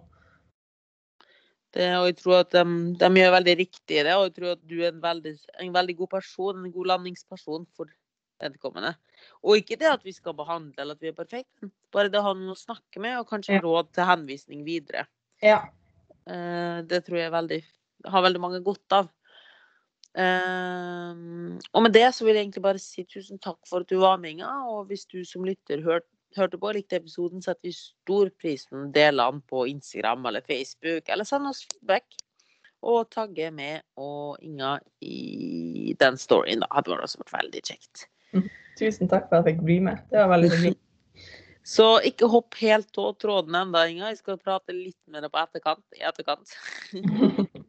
Det, og jeg tror at de, de gjør veldig riktig i det, og jeg tror at du er en veldig, en veldig god person, en god landingsperson for vedkommende. Og ikke det at vi skal behandle eller at vi er perfekte, bare det å ha noen å snakke med, og kanskje Ja. råd til henvisning videre. Ja. Eh, det tror jeg er veldig, har veldig mange godt av. Um, og med det så vil jeg egentlig bare si tusen takk for at du var med, Inga. Og hvis du som lytter hørt, hørte på og likte episoden, setter vi stor pris på å dele den på Instagram eller Facebook, eller send oss feedback. Og tagge med og Inga i den storyen. Da hadde det også vært veldig kjekt. Tusen takk for at jeg fikk bli med. Det var veldig hyggelig. [LAUGHS] Så ikke hopp helt av tråden ennå, Inga. Jeg skal prate litt med deg på etterkant. I etterkant. [LAUGHS]